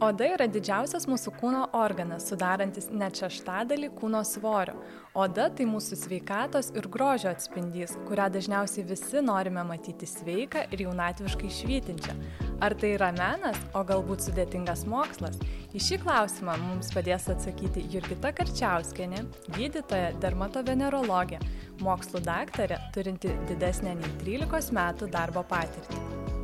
Oda yra didžiausias mūsų kūno organas, sudarantis net šeštadalį kūno svorio. Oda tai mūsų sveikatos ir grožio atspindys, kurią dažniausiai visi norime matyti sveiką ir jaunatviškai švytinčią. Ar tai yra menas, o galbūt sudėtingas mokslas? Į šį klausimą mums padės atsakyti Jurgita Karčiauskienė, gydytoja dermatovenerologė, mokslų daktarė, turinti didesnę nei 13 metų darbo patirtį.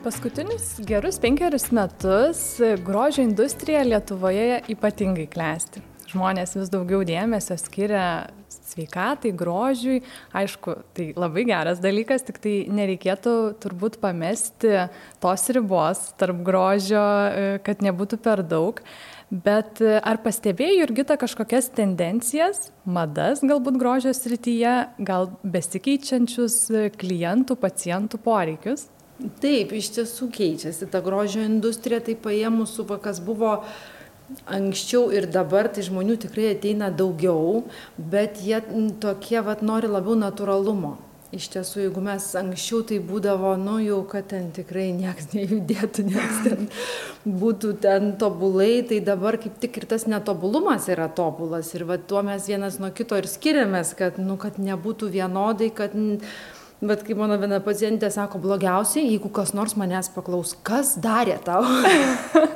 Paskutinius gerus penkerius metus grožio industrija Lietuvoje ypatingai klesti. Žmonės vis daugiau dėmesio skiria sveikatai, grožiui. Aišku, tai labai geras dalykas, tik tai nereikėtų turbūt pamesti tos ribos tarp grožio, kad nebūtų per daug. Bet ar pastebėjai, Jurgita, kažkokias tendencijas, madas galbūt grožio srityje, gal besikeičiančius klientų, pacientų poreikius? Taip, iš tiesų keičiasi ta grožio industrija, tai paėmus su kas buvo anksčiau ir dabar, tai žmonių tikrai ateina daugiau, bet jie tokie vat nori labiau natūralumo. Iš tiesų, jeigu mes anksčiau tai būdavo, nu jau, kad ten tikrai niekas nejudėtų, nes ten būtų ten tobulai, tai dabar kaip tik ir tas netobulumas yra tobulas. Ir va tuo mes vienas nuo kito ir skiriamės, kad, nu, kad nebūtų vienodai, kad... Bet kaip mano viena pacientė sako, blogiausiai, jeigu kas nors manęs paklaus, kas darė tau.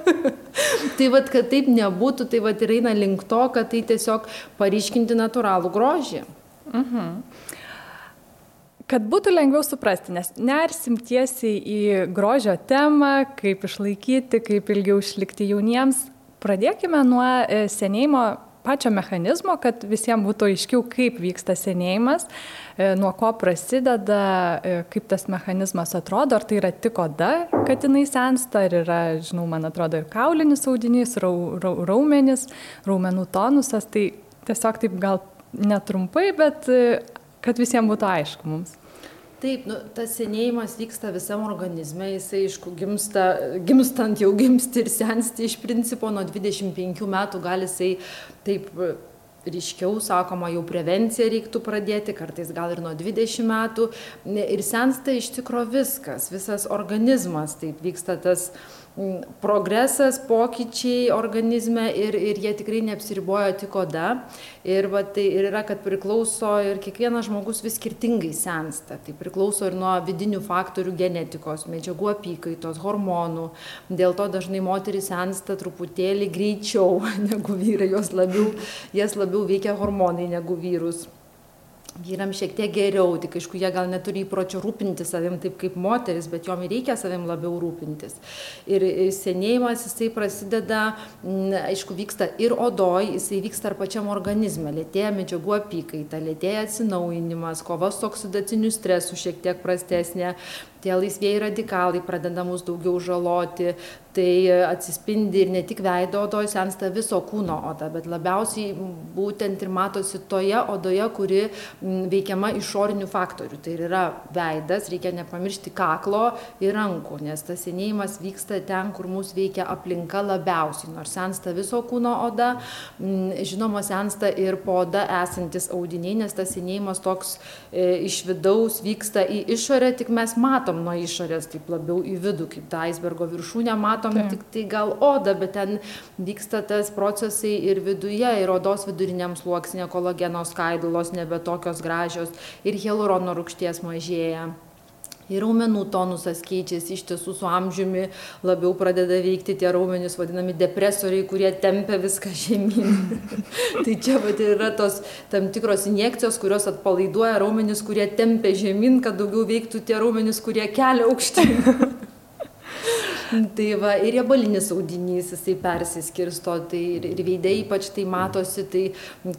tai vad, kad taip nebūtų, tai vad ir eina link to, kad tai tiesiog pariškinti natūralų grožį. Mhm. Kad būtų lengviau suprasti, nes nersim tiesiai į grožio temą, kaip išlaikyti, kaip ilgiau išlikti jauniems, pradėkime nuo e, senėjimo pačio mechanizmo, kad visiems būtų aiškiau, kaip vyksta senėjimas, e, nuo ko prasideda, e, kaip tas mechanizmas atrodo, ar tai yra tik oda, kad jinai sensta, ar yra, žinau, man atrodo, ir kaulinis audinys, rau, rau, raumenis, raumenų tonusas, tai tiesiog taip gal netrumpai, bet e, kad visiems būtų aišku mums taip nu tas senėjimas vyksta visam organizme jisai aišku gimsta gimstant jau gimsti ir sensti iš principo nuo dvidešim penkių metų gali jisai taip ryškiau sakoma jau prevenciją reiktų pradėti kartais gal ir nuo dvidešim metų. Ir sensta iš tikro viskas visas organizmas taip vyksta tas progresas, pokyčiai organizme ir, ir jie tikrai neapsiriboja tik oda. Ir va, tai ir yra, kad priklauso ir kiekvienas žmogus vis skirtingai sensta. Tai priklauso ir nuo vidinių faktorių genetikos, medžiagų apykaitos, hormonų. Dėl to dažnai moteris sensta truputėlį greičiau negu vyrai, jos labiau, jas labiau veikia hormonai negu vyrus vyram šiek tiek geriau tik aišku jie gal neturi įpročio rūpintis savim taip kaip moterys bet jom ir reikia savim labiau rūpintis. Ir senėjimas jisai prasideda aišku vyksta ir odoj jisai vyksta ir pačiam organizme. Lėtėja medžiagų apykaita lėtėja atsinaujinimas kova su oksidaciniu stresu šiek tiek prastesnė tie laisvieji radikalai pradeda mus daugiau žaloti tai atsispindi ir ne tik veido odoj sensta viso kūno oda bet labiausiai būtent ir matosi toje odoje kuri veikiama išorinių faktorių tai ir yra veidas reikia nepamiršti kaklo ir rankų nes tas senėjimas vyksta ten kur mus veikia aplinka labiausiai nors sensta viso kūno oda žinoma sensta ir po oda esantys audiniai nes tas senėjimas toks e, iš vidaus vyksta į išorę tik mes matom matom nuo išorės taip labiau į vidų kaip tą aisbergo viršūnę matom tik tai gal odą bet ten vyksta tas procesai ir viduje ir odos viduriniam sluoksnyje kolageno skaidulos nebe tokios gražios ir hialurono rūgšties mažėja ir raumenų tonusas keičiasi iš tiesų su amžiumi labiau pradeda veikti tie raumenys vadinami depresoriai kurie tempia viską žemyn. Tai čia vat ir yra tos tam tikros injekcijos kurios atpalaiduoja raumenis kurie tempia žemyn kad daugiau veiktų tie raumenys kurie kelia aukštyn tai va ir riebalinis audinys jisai persiskirsto tai ir, ir veide ypač tai matosi, tai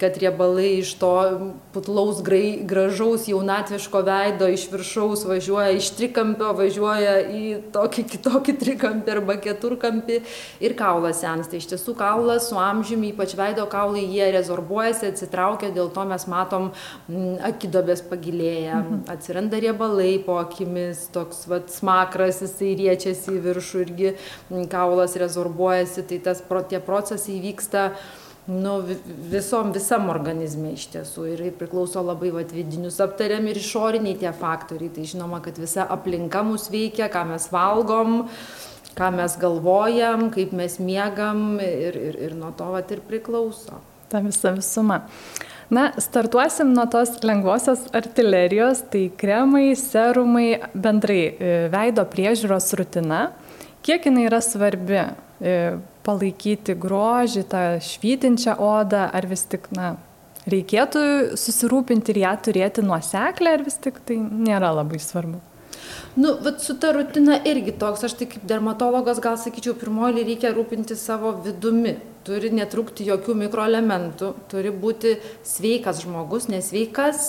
kad riebalai iš to putlaus grai, gražaus jaunatviško veido iš viršaus važiuoja iš trikampio, važiuoja į tokį kitokį trikampį arba keturkampį ir kaulas sensta. Iš tiesų kaulas su amžiumi, ypač veido kaulai, jie rezorbuojasi, atsitraukia, dėl to mes matom m, akidobės pagilėja, mhm. atsiranda riebalai po akimis, toks vat smakras, jisai riečiasi į viršų irgi kaulas rezorbuojasi, tai tas, tie procesai vyksta nu, visom, visam organizme iš tiesų ir priklauso labai vat, vidinius aptariam ir išoriniai tie faktoriai. Tai žinoma, kad visa aplinka mus veikia, ką mes valgom, ką mes galvojam, kaip mes miegam ir, ir, ir nuo to vat ir priklauso. Ta visa visuma. Na, startuosim nuo tos lengvosios artilerijos, tai kremai, serumai, bendrai e, veido priežiūros rutina. Kiek jinai yra svarbi e, palaikyti grožį, tą švytinčią odą, ar vis tik, na, reikėtų susirūpinti ir ją turėti nuoseklę, ar vis tik tai nėra labai svarbu? Nu, vat su ta rutina irgi toks, aš tai kaip dermatologas gal sakyčiau, pirmoji reikia rūpinti savo vidumi. Turi netrūkti jokių mikroelementų, turi būti sveikas žmogus, nesveikas.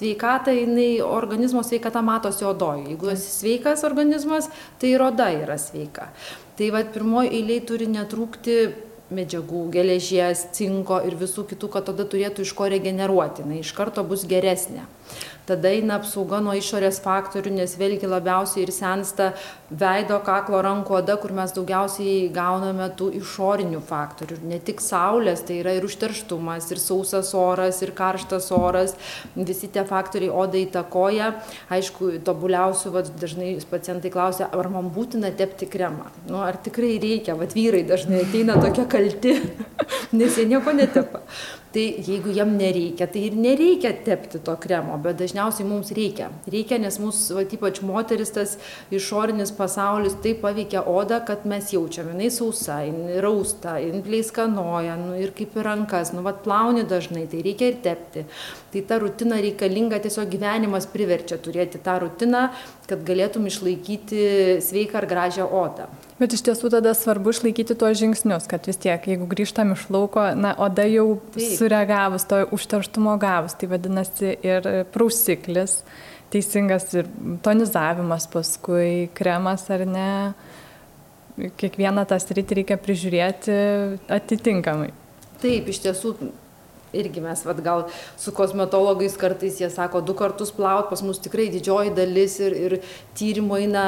Sveikata, jinai organizmo sveikata matosi odoje. Jeigu esi sveikas organizmas, tai ir oda yra sveika. Tai vad pirmoji eiliai turi netrūkti medžiagų, geležies, cinko ir visų kitų, kad tada turėtų iš ko regeneruoti, jinai iš karto bus geresnė tada eina apsauga nuo išorės faktorių, nes vėlgi labiausiai ir sensta veido, kaklo, rankų oda, kur mes daugiausiai gauname tų išorinių faktorių. Ne tik saulės, tai yra ir užterštumas, ir sausas oras, ir karštas oras, visi tie faktoriai oda įtakoja. Aišku, tobuliausių, va, dažnai pacientai klausia, ar man būtina tepti kremą. Nu, ar tikrai reikia, va, vyrai dažnai ateina tokie kalti, nes jie nieko netepa tai jeigu jam nereikia tai ir nereikia tepti to kremo bet dažniausiai mums reikia reikia nes mus vat ypač moteris tas išorinis pasaulis taip paveikia odą kad mes jaučiam jinai sausa jinai rausta jin pleiskanoja nu ir kaip ir rankas nu vat plauni dažnai tai reikia ir tepti. Tai ta rutina reikalinga tiesiog gyvenimas priverčia turėti tą rutiną kad galėtum išlaikyti sveiką ir gražią odą. Bet iš tiesų tada svarbu išlaikyti tuos žingsnius, kad vis tiek, jeigu grįžtam iš lauko, na, oda jau Taip. sureagavus, to užterštumo gavus, tai vadinasi ir prausiklis, teisingas ir tonizavimas paskui, kremas ar ne, kiekvieną tą sritį reikia prižiūrėti atitinkamai. Taip, iš tiesų irgi mes vat gal su kosmetologais kartais jie sako du kartus plaut pas mus tikrai didžioji dalis ir ir tyrimų eina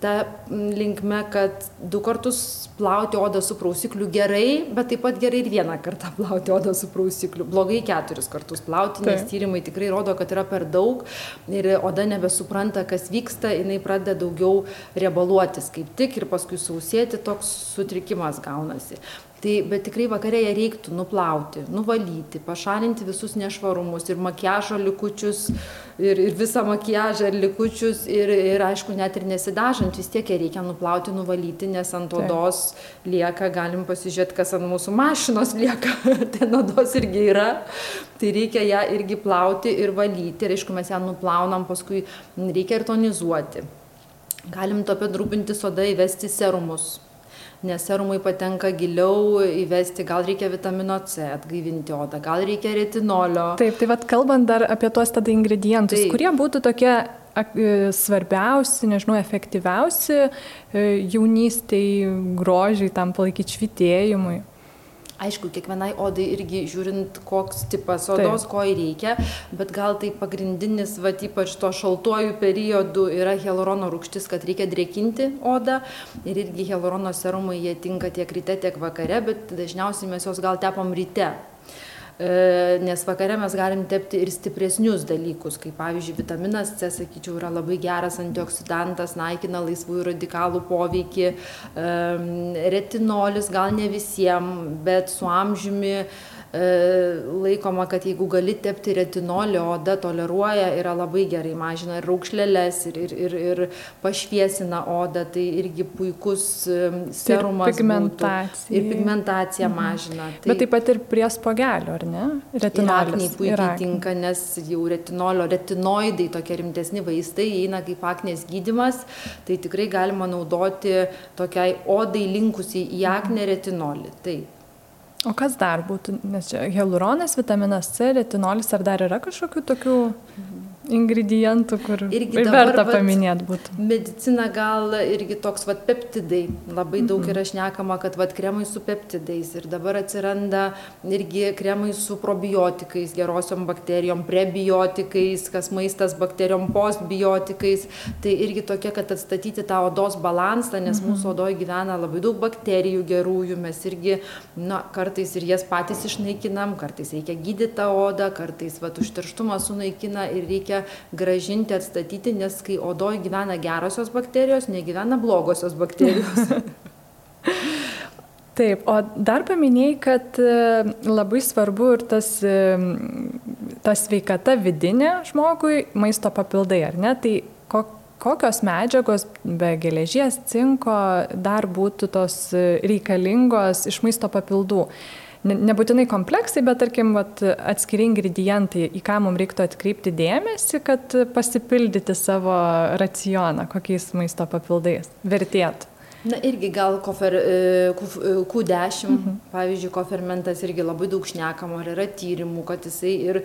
ta linkme kad du kartus plauti odą su prausikliu gerai bet taip pat gerai ir vieną kartą plauti odą su prausikliu. Blogai keturis kartus plauti nes tyrimai tikrai rodo kad yra per daug ir oda nebesupranta kas vyksta jinai pradeda daugiau riebaluotis kaip tik ir paskui sausėti toks sutrikimas gaunasi tai bet tikrai vakare ją reiktų nuplauti nuvalyti pašalinti visus nešvarumus ir makiažo likučius ir ir visą makiažą ir likučius ir ir aišku net ir nesidažant vis tiek ją reikia nuplauti nuvalyti nes ant odos lieka galim pasižiūrėt kas ant mūsų mašinos lieka ten odos irgi yra. Tai reikia ją irgi plauti ir valyti ir aišku mes ją nuplaunam paskui reikia ir tonizuoti. Galim tuo pat rūpintis oda įvesti serumus nes serumai patenka giliau įvesti gal reikia vitamino c atgaivinti odą gal reikia retinolio. Taip tai vat kalbant dar apie tuos tada ingredientus kurie būtų tokie e, svarbiausi, nežinau, efektyviausi e, jaunystėj grožiai tam palaikyti švitėjimui aišku kiekvienai odai irgi žiūrint koks tipas odos ko jai reikia bet gal tai pagrindinis vat ypač tuo šaltuoju periodu yra hialurono rūgštis kad reikia drėkinti odą ir irgi hialurono serumai jie tinka tiek ryte tiek vakare bet dažniausiai mes juos gal tepam ryte nes vakare mes galim tepti ir stipresnius dalykus, kaip pavyzdžiui vitaminas C, sakyčiau, yra labai geras antioksidantas, naikina laisvųjų radikalų poveikį, retinolis gal ne visiems, bet su amžiumi E, laikoma, kad jeigu gali tepti retinolį, oda toleruoja, yra labai gerai, mažina ir raukšlėlės, ir, ir, ir, ir pašviesina odą, tai irgi puikus e, serumas. Ir pigmentacija. Būtų. Ir pigmentacija mhm. mažina. Tai, Bet taip pat ir prie spogelio, ar ne? Retinolis. puikiai Irakniai. tinka, nes jau retinolio, retinoidai, tokie rimtesni vaistai, eina kaip aknės gydimas, tai tikrai galima naudoti tokiai odai linkusiai į aknę retinolį. Taip. O kas dar būtų, nes čia hialuronas, vitaminas C, retinolis, ar dar yra kažkokių tokių ingredientų, kur irgi verta paminėti būtų. Medicina gal irgi toks, vad, peptidai. Labai daug mm -hmm. yra šnekama, kad, vad, kremai su peptidais. Ir dabar atsiranda irgi kremai su probiotikais, gerosiom bakterijom, prebiotikais, kas maistas bakterijom, postbiotikais. Tai irgi tokia, kad atstatyti tą odos balansą, nes mm -hmm. mūsų odoje gyvena labai daug bakterijų gerųjų. Mes irgi, na, kartais ir jas patys išnaikinam, kartais reikia gydyti tą odą, kartais, vad, užterštumą sunaikina ir reikia reikia gražinti, atstatyti, nes kai odoje gyvena gerosios bakterijos, negyvena blogosios bakterijos. Taip, o dar paminėjai, kad e, labai svarbu ir tas, e, ta sveikata vidinė žmogui, maisto papildai, ar ne? Tai kokios medžiagos be geležies, cinko dar būtų tos reikalingos iš maisto papildų? Nebūtinai kompleksai, bet tarkim vat, atskiri ingredientai, į ką mums reiktų atkreipti dėmesį, kad pasipildyti savo racioną, kokiais maisto papildais vertėtų. Na irgi gal kofer, e, Q10, mhm. pavyzdžiui, kofermentas irgi labai daug šnekama, ar yra tyrimų, kad jisai ir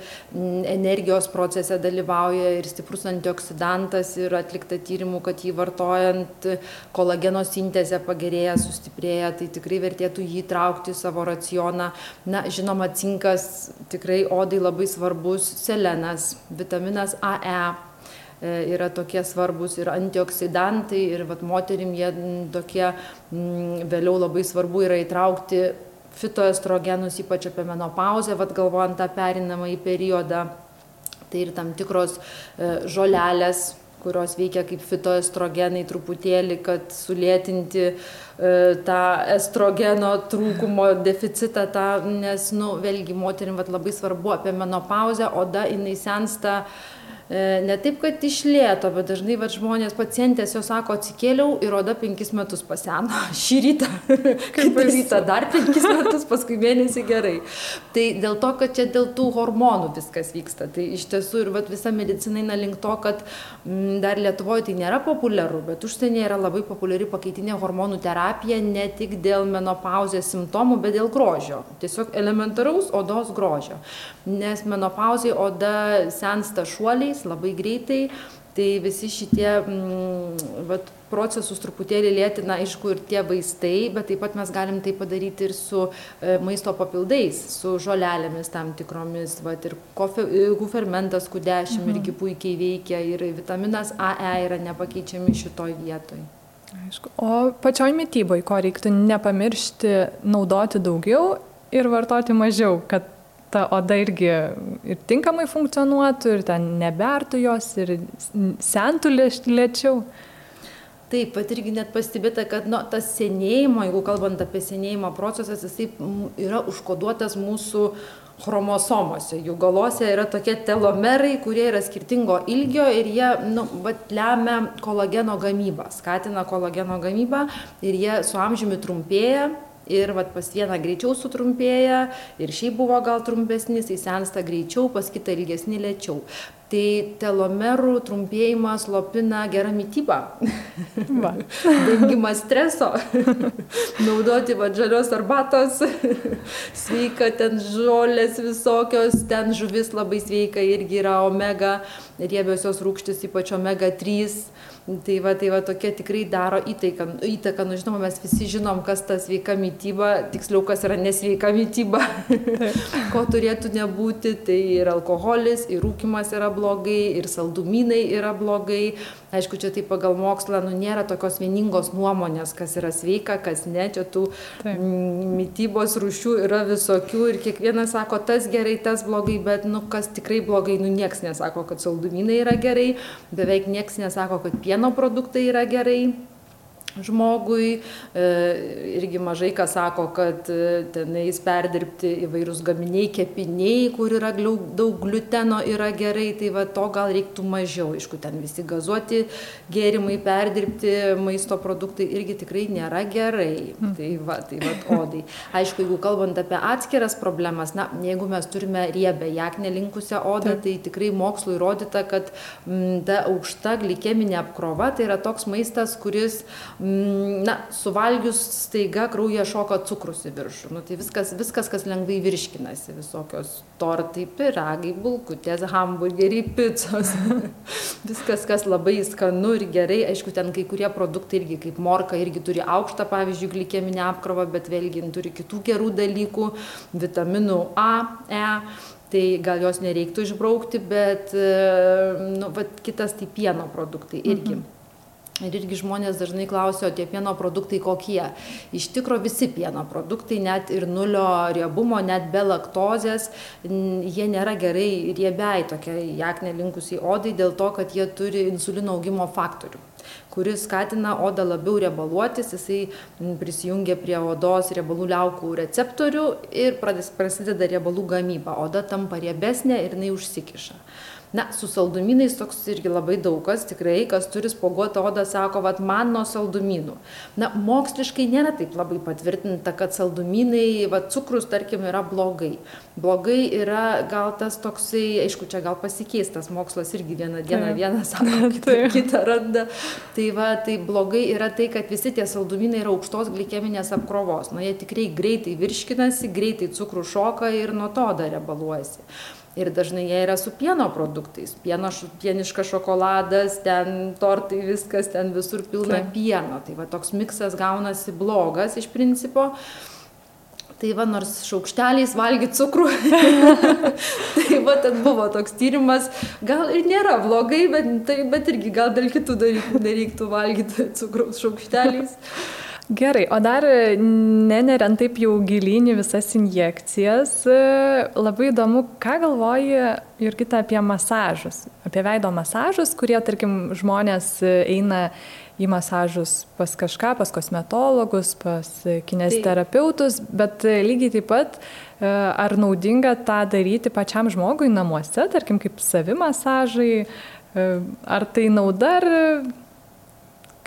energijos procese dalyvauja, ir stiprus antioksidantas, ir atlikta tyrimų, kad jį vartojant kolageno sintezė pagerėja, sustiprėja, tai tikrai vertėtų jį traukti į savo racioną. Na, žinoma, cinkas tikrai odai labai svarbus, selenas, vitaminas AE E, yra tokie svarbus ir antioksidantai, ir vat, moterim jie tokie vėliau labai svarbu yra įtraukti fitoestrogenus, ypač apie menopauzę, vat, galvojant tą perinamą į periodą. Tai ir tam tikros e, žolelės, kurios veikia kaip fitoestrogenai truputėlį, kad sulėtinti e, tą estrogeno trūkumo deficitą, tą, nes, nu, vėlgi, moterim vat, labai svarbu apie menopauzę, oda jinai sensta E, ne taip, kad iš lėto, bet dažnai va, žmonės, pacientės jau sako, atsikėliau ir oda penkis metus paseno. Šį rytą, kitą rytą dar penkis metus, paskui mėnesį gerai. Tai dėl to, kad čia dėl tų hormonų viskas vyksta. Tai iš tiesų ir va, visa medicina eina link to, kad m, mm, dar Lietuvoje tai nėra populiaru, bet užsienyje yra labai populiari pakaitinė hormonų terapija ne tik dėl menopauzės simptomų, bet dėl grožio. Tiesiog elementaraus odos grožio. Nes menopauzai oda sensta šuoliais metais labai greitai tai visi šitie mm, vat, procesus truputėlį lėtina, aišku, ir tie vaistai, bet taip pat mes galim tai padaryti ir su e, maisto papildais, su žolelėmis tam tikromis, vat, ir gufermentas Q10 mhm. irgi puikiai veikia, ir vitaminas AE yra nepakeičiami šitoj vietoj. Aišku. O pačioj mytyboje, ko reiktų nepamiršti naudoti daugiau ir vartoti mažiau, kad ta oda irgi ir tinkamai funkcionuotų, ir ten nebertų jos, ir sentų lėčiau. Taip, pat irgi net pastebėta, kad nu, tas senėjimo, jeigu kalbant apie senėjimo procesas, jisai yra užkoduotas mūsų chromosomose. Jų galose yra tokie telomerai, kurie yra skirtingo ilgio ir jie nu, vat, lemia kolageno gamybą, skatina kolageno gamybą ir jie su amžiumi trumpėja ir vat pas vieną greičiau sutrumpėja ir šiaip buvo gal trumpesnis, jis sensta greičiau, pas kitą ilgesnį lėčiau. Tai telomerų trumpėjimas lopina gerą mytybą. Dengimas streso. Naudoti va žalios arbatos. sveika ten žolės visokios, ten žuvis labai sveika irgi yra omega, riebiosios rūkštis, ypač omega 3 Tai va, tai va tokia tikrai daro įtaiką, įtaką, nu žinoma, mes visi žinom, kas ta sveika mytyba, tiksliau, kas yra nesveika mytyba, ko turėtų nebūti, tai ir alkoholis, ir rūkimas yra blogai, ir saldumynai yra blogai. Aišku, čia tai pagal mokslą, nu nėra tokios vieningos nuomonės, kas yra sveika, kas ne, čia tų Taip. mytybos rūšių yra visokių ir kiekvienas sako, tas gerai, tas blogai, bet, nu, kas tikrai blogai, nu, nieks nesako, kad saldumynai yra gerai, beveik nieks nesako, kad pieno produktai yra gerai žmogui. E, irgi mažai kas sako, kad e, tenais perdirbti įvairūs gaminiai, kepiniai, kur yra daug gluteno, yra gerai, tai va to gal reiktų mažiau. Aišku, ten visi gazuoti gėrimai, perdirbti maisto produktai irgi tikrai nėra gerai. Mm. Tai va, tai va, odai. Aišku, jeigu kalbant apie atskiras problemas, na, jeigu mes turime riebę, jaknę linkusią odą, Taip. tai tikrai mokslo įrodyta, kad m, ta aukšta glikeminė apkrova tai yra toks maistas, kuris m, na, suvalgius staiga kraujyje šoka cukrus į viršų. Nu, tai viskas, viskas, kas lengvai virškinasi, visokios tortai, piragai, bulkutės, hamburgeriai, picos. viskas, kas labai skanu ir gerai. Aišku, ten kai kurie produktai irgi, kaip morka, irgi turi aukštą, pavyzdžiui, glikeminę apkrovą, bet vėlgi turi kitų gerų dalykų, vitaminų A, E. Tai gal jos nereiktų išbraukti, bet, e, nu, va, kitas tai pieno produktai irgi. Mhm Ir irgi žmonės dažnai klausia, o tie pieno produktai kokie. Iš tikrųjų visi pieno produktai, net ir nulio riebumo, net be laktozės, jie nėra gerai riebiai tokiai jakne linkusiai odai dėl to, kad jie turi insulino augimo faktorių kuris skatina odą labiau riebaluotis, jisai prisijungia prie odos riebalų liaukų receptorių ir prasideda riebalų gamyba. Oda tampa riebesnė ir jinai užsikiša na su saldumynais toks irgi labai daug kas tikrai kas turi spuoguotą odą sako vat man nuo saldumynų. Na moksliškai nėra taip labai patvirtinta kad saldumynai vat cukrus tarkim yra blogai. Blogai yra gal tas toksai aišku čia gal pasikeis tas mokslas irgi vieną dieną vieną sako kitą kitą randa. Tai va tai blogai yra tai kad visi tie saldumynai yra aukštos glikeminės apkrovos. Nu jie tikrai greitai virškinasi greitai cukrus šoka ir nuo to oda riebaluojasi ir dažnai jie yra su pieno produktais. Pieno pieniškas šokoladas ten tortai viskas ten visur pilna pieno. Tai va toks miksas gaunasi blogas iš principo. Tai va, nors šaukšteliais valgyti cukrų. tai va, ten buvo toks tyrimas, gal ir nėra blogai, bet, tai, bet irgi gal dėl kitų dalykų nereiktų valgyti cukraus šaukšteliais. Gerai, o dar neneriant taip jau gilinį visas injekcijas, labai įdomu, ką galvoji Jurgita apie masažus, apie veido masažus, kurie, tarkim, žmonės eina į masažus pas kažką, pas kosmetologus, pas kinesterapeutus, bet lygiai taip pat ar naudinga tą daryti pačiam žmogui namuose, tarkim, kaip savi masažai, ar tai nauda, ar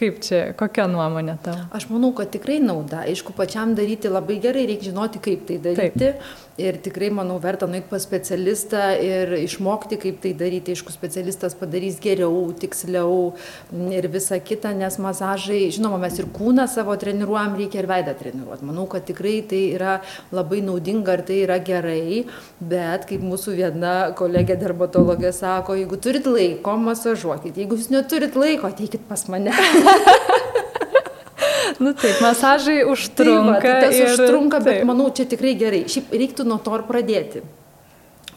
Kaip čia, kokia nuomonė tavo? Aš manau, kad tikrai nauda. Aišku, pačiam daryti labai gerai, reikia žinoti, kaip tai daryti. Taip ir tikrai manau verta nueit pas specialistą ir išmokti kaip tai daryti. Aišku specialistas padarys geriau tiksliau ir visa kita nes masažai žinoma mes ir kūną savo treniruojam reikia ir veidą treniruot. Manau kad tikrai tai yra labai naudinga ir tai yra gerai bet kaip mūsų viena kolegė dermatologė sako jeigu turit laiko masažuokit. Jeigu jūs neturit laiko ateikit pas mane nu taip, masažai užtrunka. Tai va, tai tas ir, užtrunka, bet taip. manau, čia tikrai gerai. Šiaip reiktų nuo to ir pradėti.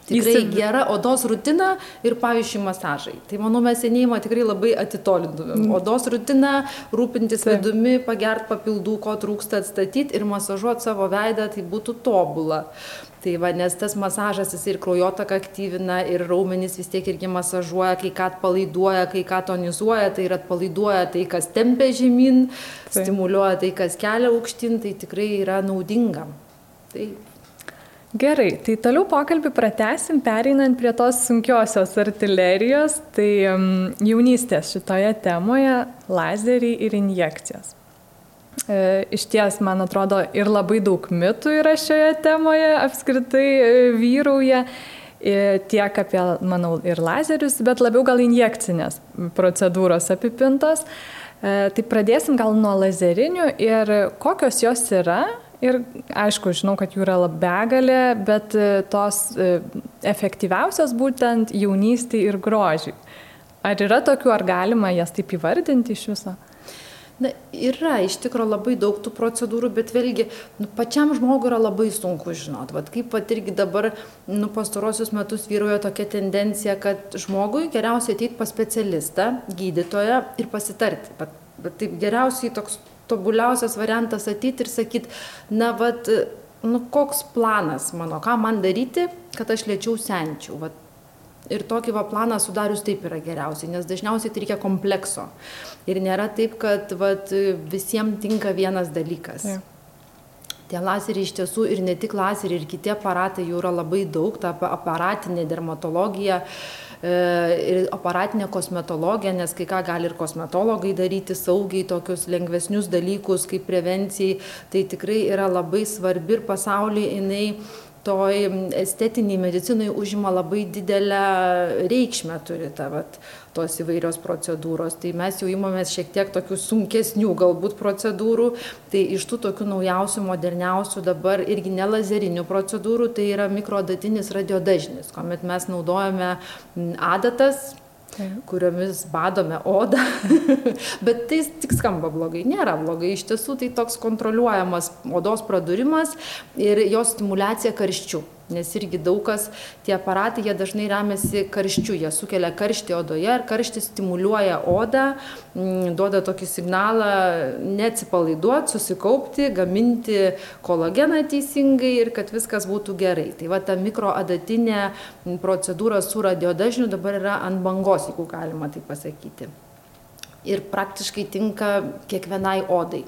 Tikrai Įsim... gera odos rutina ir, pavyzdžiui, masažai. Tai manau, mes senėjimą tikrai labai atitolintumėm. Mm. Odos rutina, rūpintis Taip. vidumi, pagert papildų, ko trūksta atstatyti ir masažuoti savo veidą, tai būtų tobula tai va nes tas masažas jisai ir kraujotaką aktyvina ir raumenis vis tiek irgi masažuoja kai ką atpalaiduoja kai ką tonizuoja tai ir atpalaiduoja tai kas tempia žemyn stimuliuoja tai kas kelia aukštyn tai tikrai yra naudinga. Tai Gerai, tai toliau pokalbį pratesim, pereinant prie tos sunkiosios artilerijos, tai um, jaunystės šitoje temoje lazeriai ir injekcijos. E, iš ties, man atrodo, ir labai daug mitų yra šioje temoje apskritai e, vyrauja e, tiek apie, manau, ir lazerius, bet labiau gal injekcinės procedūros apipintos. Tai pradėsim gal nuo lazerinių ir kokios jos yra. Ir aišku, žinau, kad jų yra begalė, bet tos efektyviausios būtent jaunystėje ir grožiai. Ar yra tokių, ar galima jas taip įvardinti iš viso? Na yra iš tikro labai daug tų procedūrų bet vėlgi nu pačiam žmogui yra labai sunku žinot. Vat kaip vat irgi dabar nu pastaruosius metus vyrauja tokia tendencija kad žmogui geriausia ateit pas specialistą gydytoją ir pasitarti. Vat vat taip geriausiai toks tobuliausias variantas ateit ir sakyt na vat nu koks planas mano? Ką man daryti kad aš lėčiau senčiau vat ir tokį va planą sudarius taip yra geriausiai nes dažniausiai tai reikia komplekso. Ir nėra taip kad vat visiem tinka vienas dalykas. Ja. Tie lazeriai iš tiesų ir ne tik lazeriai, ir kiti aparatai jų yra labai daug, ta aparatinė dermatologija e, ir aparatinė kosmetologija, nes kai ką gali ir kosmetologai daryti saugiai, tokius lengvesnius dalykus kaip prevencijai, tai tikrai yra labai svarbi ir pasaulyje jinai toj estetinėj medicinoj užima labai didelę reikšmę turi ta vat tos įvairios procedūros. Tai mes jau imamės šiek tiek tokių sunkesnių galbūt procedūrų. Tai iš tų tokių naujausių moderniausių dabar irgi ne lazerinių procedūrų tai yra mikroadatinis radiodažnis kuomet mes naudojame adatas kuriomis badome odą. Bet tai tik skamba blogai. Nėra blogai. Iš tiesų tai toks kontroliuojamas odos pradurimas ir jos stimulacija karščiu. Nes irgi daug kas tie aparatai jie dažnai remiasi karščiu. Jie sukelia karštį odoje ir karštis stimuliuoja odą mm, duoda tokį signalą neatsipalaiduot susikaupti gaminti kolageną teisingai ir kad viskas būtų gerai. Tai va ta mikroadatinė procedūra su radiodažniu dabar yra ant bangos jeigu galima taip pasakyti. Ir praktiškai tinka kiekvienai odai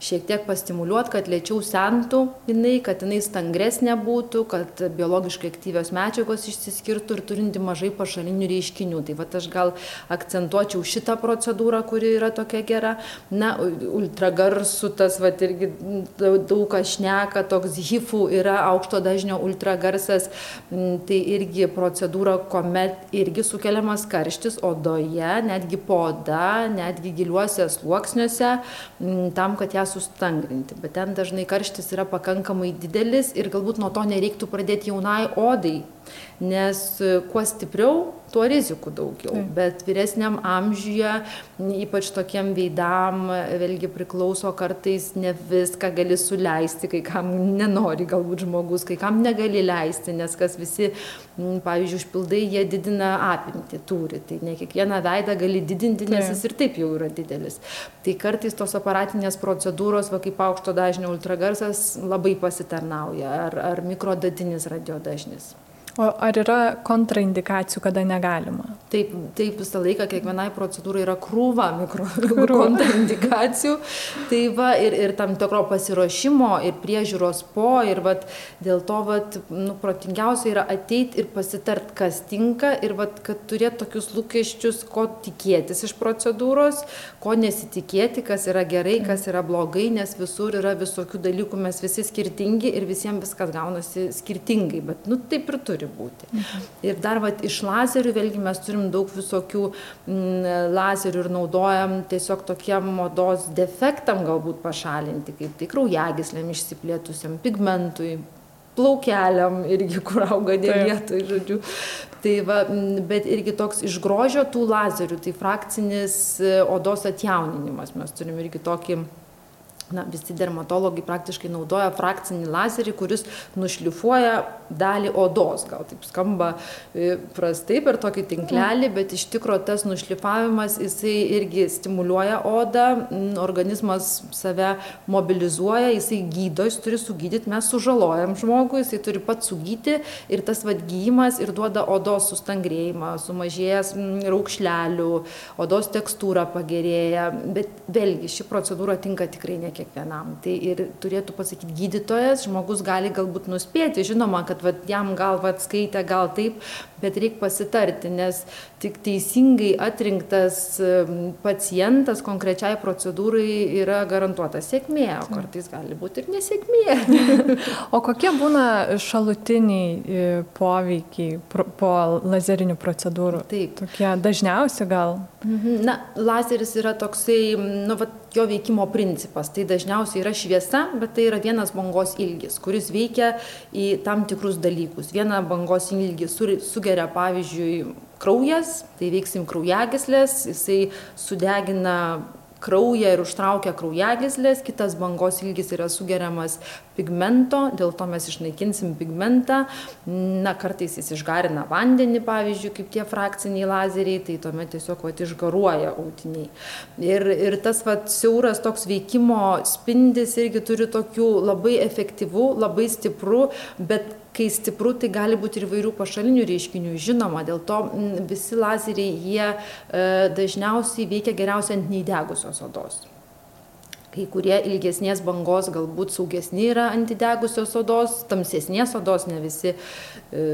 šiek tiek pastimuliuot kad lėčiau sentų jinai kad jinai stangresnė būtų kad biologiškai aktyvios medžiagos išsiskirtų ir turinti mažai pašalinių reiškinių. Tai vat aš gal akcentuočiau šitą procedūrą kuri yra tokia gera. Na ultragarsu tas vat irgi daug kas šneka toks hifu yra aukšto dažnio ultragarsas. Mm, tai irgi procedūra kuomet irgi sukeliamas karštis odoje netgi po oda netgi giliuose sluoksniuose mm, tam kad ją sustangrinti bet ten dažnai karštis yra pakankamai didelis ir galbūt nuo to nereiktų pradėt jaunai odai nes kuo stipriau tuo rizikų daugiau. Bet vyresniam amžiuje ypač tokiem veidam vėlgi priklauso kartais ne viską gali suleisti kai kam nenori galbūt žmogus kai kam negali leisti nes kas visi pavyzdžiui užpildai jie didina apimtį turi. Tai ne kiekvieną veidą gali didinti nes jis ir taip jau yra didelis. Tai kartais tos aparatinės procedūros va kaip aukšto dažnio ultragarsas labai pasitarnauja. Ar ar mikrodatinis radiodažnis o ar yra kontraindikacijų kada negalima? Taip taip visą laiką kiekvienai procedūrai yra krūva mikro kontraindikacijų. Tai va ir ir tam tikro pasiruošimo ir priežiūros po ir vat dėl to vat nu protingiausia yra ateit ir pasitart kas tinka ir vat kad turėt tokius lūkesčius ko tikėtis iš procedūros ko nesitikėti kas yra gerai kas yra blogai nes visur yra visokių dalykų mes visi skirtingi ir visiem viskas gaunasi skirtingai bet nu taip ir turi būti. Ir dar vat, iš lazerių, vėlgi mes turim daug visokių m, mm, lazerių ir naudojam tiesiog tokiem odos defektam galbūt pašalinti, kaip tai kraujagislėm išsiplėtusiam, pigmentui, plaukeliam irgi, kur auga vietoj, žodžiu. Tai va, bet irgi toks iš grožio tų lazerių, tai frakcinis e, odos atjauninimas. Mes turim irgi tokį na visi dermatologai praktiškai naudoja frakcinį lazerį kuris nušlifuoja dalį odos. Gal taip skamba e, prastai per tokį tinklelį bet iš tikro tas nušlifavimas jisai irgi stimuliuoja odą organizmas save mobilizuoja jisai gydo jis turi sugydyt mes sužalojam žmogų jisai turi pats sugyti ir tas vat gijimas ir duoda odos sustangrėjimą sumažėjęs raukšlelių odos tekstūra pagerėja. Bet vėlgi ši procedūra tinka tikrai ne kiekvienam. Tai ir turėtų pasakyt gydytojas žmogus gali galbūt nuspėti žinoma kad vat jam gal vat skaitė gal taip bet reik pasitarti nes tik teisingai atrinktas pacientas konkrečiai procedūrai yra garantuota sėkmė o kartais gali būt ir nesėkmė. O kokie būna šalutiniai e, poveikiai po lazerinių procedūrų? Taip. Tokie dažniausi gal? Mhm. na lazeris yra toksai nu vat jo veikimo principas. Tai dažniausiai yra šviesa bet tai yra vienas bangos ilgis kuris veikia į tam tikrus dalykus. Vieną bangos ilgį sugeria pavyzdžiui kraujas tai veiksim kraujagysles jisai sudegina kraują ir užtraukia kraujagysles kitas bangos ilgis yra sugeriamas pigmento dėl to mes išnaikinsim pigmentą. Na kartais jis išgarina vandenį pavyzdžiui kaip tie frakciniai lazeriai tai tuomet tiesiog vat išgaruoja audiniai. Ir ir tas vat siauras toks veikimo spindis irgi turi tokių labai efektyvu labai stipru bet kai stipru tai gali būt ir įvairių pašalinių reiškinių. Žinoma dėl to visi lazeriai jie e, dažniausiai veikia geriausiai ant neįdegusios odos. Kai kurie ilgesnės bangos galbūt saugesni yra ant įdegusios odos tamsesnės odos ne visi e,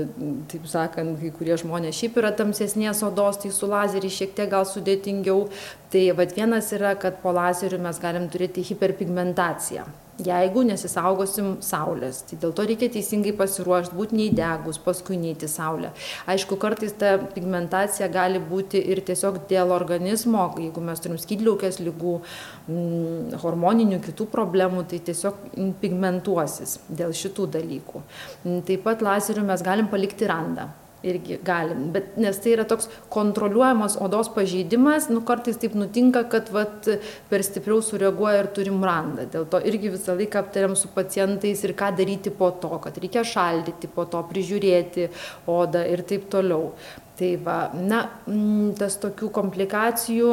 taip sakant kai kurie žmonės šiaip yra tamsesnės odos tai su lazeriais šiek tiek gal sudėtingiau. Tai vat vienas yra kad po lazerių mes galim turėti hiperpigmentaciją jeigu nesisaugosim saulės. Tai dėl to reikia teisingai pasiruošt būt neįdegus paskui neit į saulę aišku kartais ta pigmentacija gali būti ir tiesiog dėl organizmo jeigu mes turim skydliaukės ligų mm, hormoninių kitų problemų tai tiesiog pigmentuosis dėl šitų dalykų. Taip pat lazeriu mes galim palikti randą irgi galim. Bet nes tai yra toks kontroliuojamas odos pažeidimas nu kartais taip nutinka kad vat per stipriau sureaguoja ir turim randą. Dėl to irgi visą laiką aptariam su pacientais ir ką daryti po to kad reikia šaldyti po to prižiūrėti odą ir taip toliau. Tai va na mm, tas tokių komplikacijų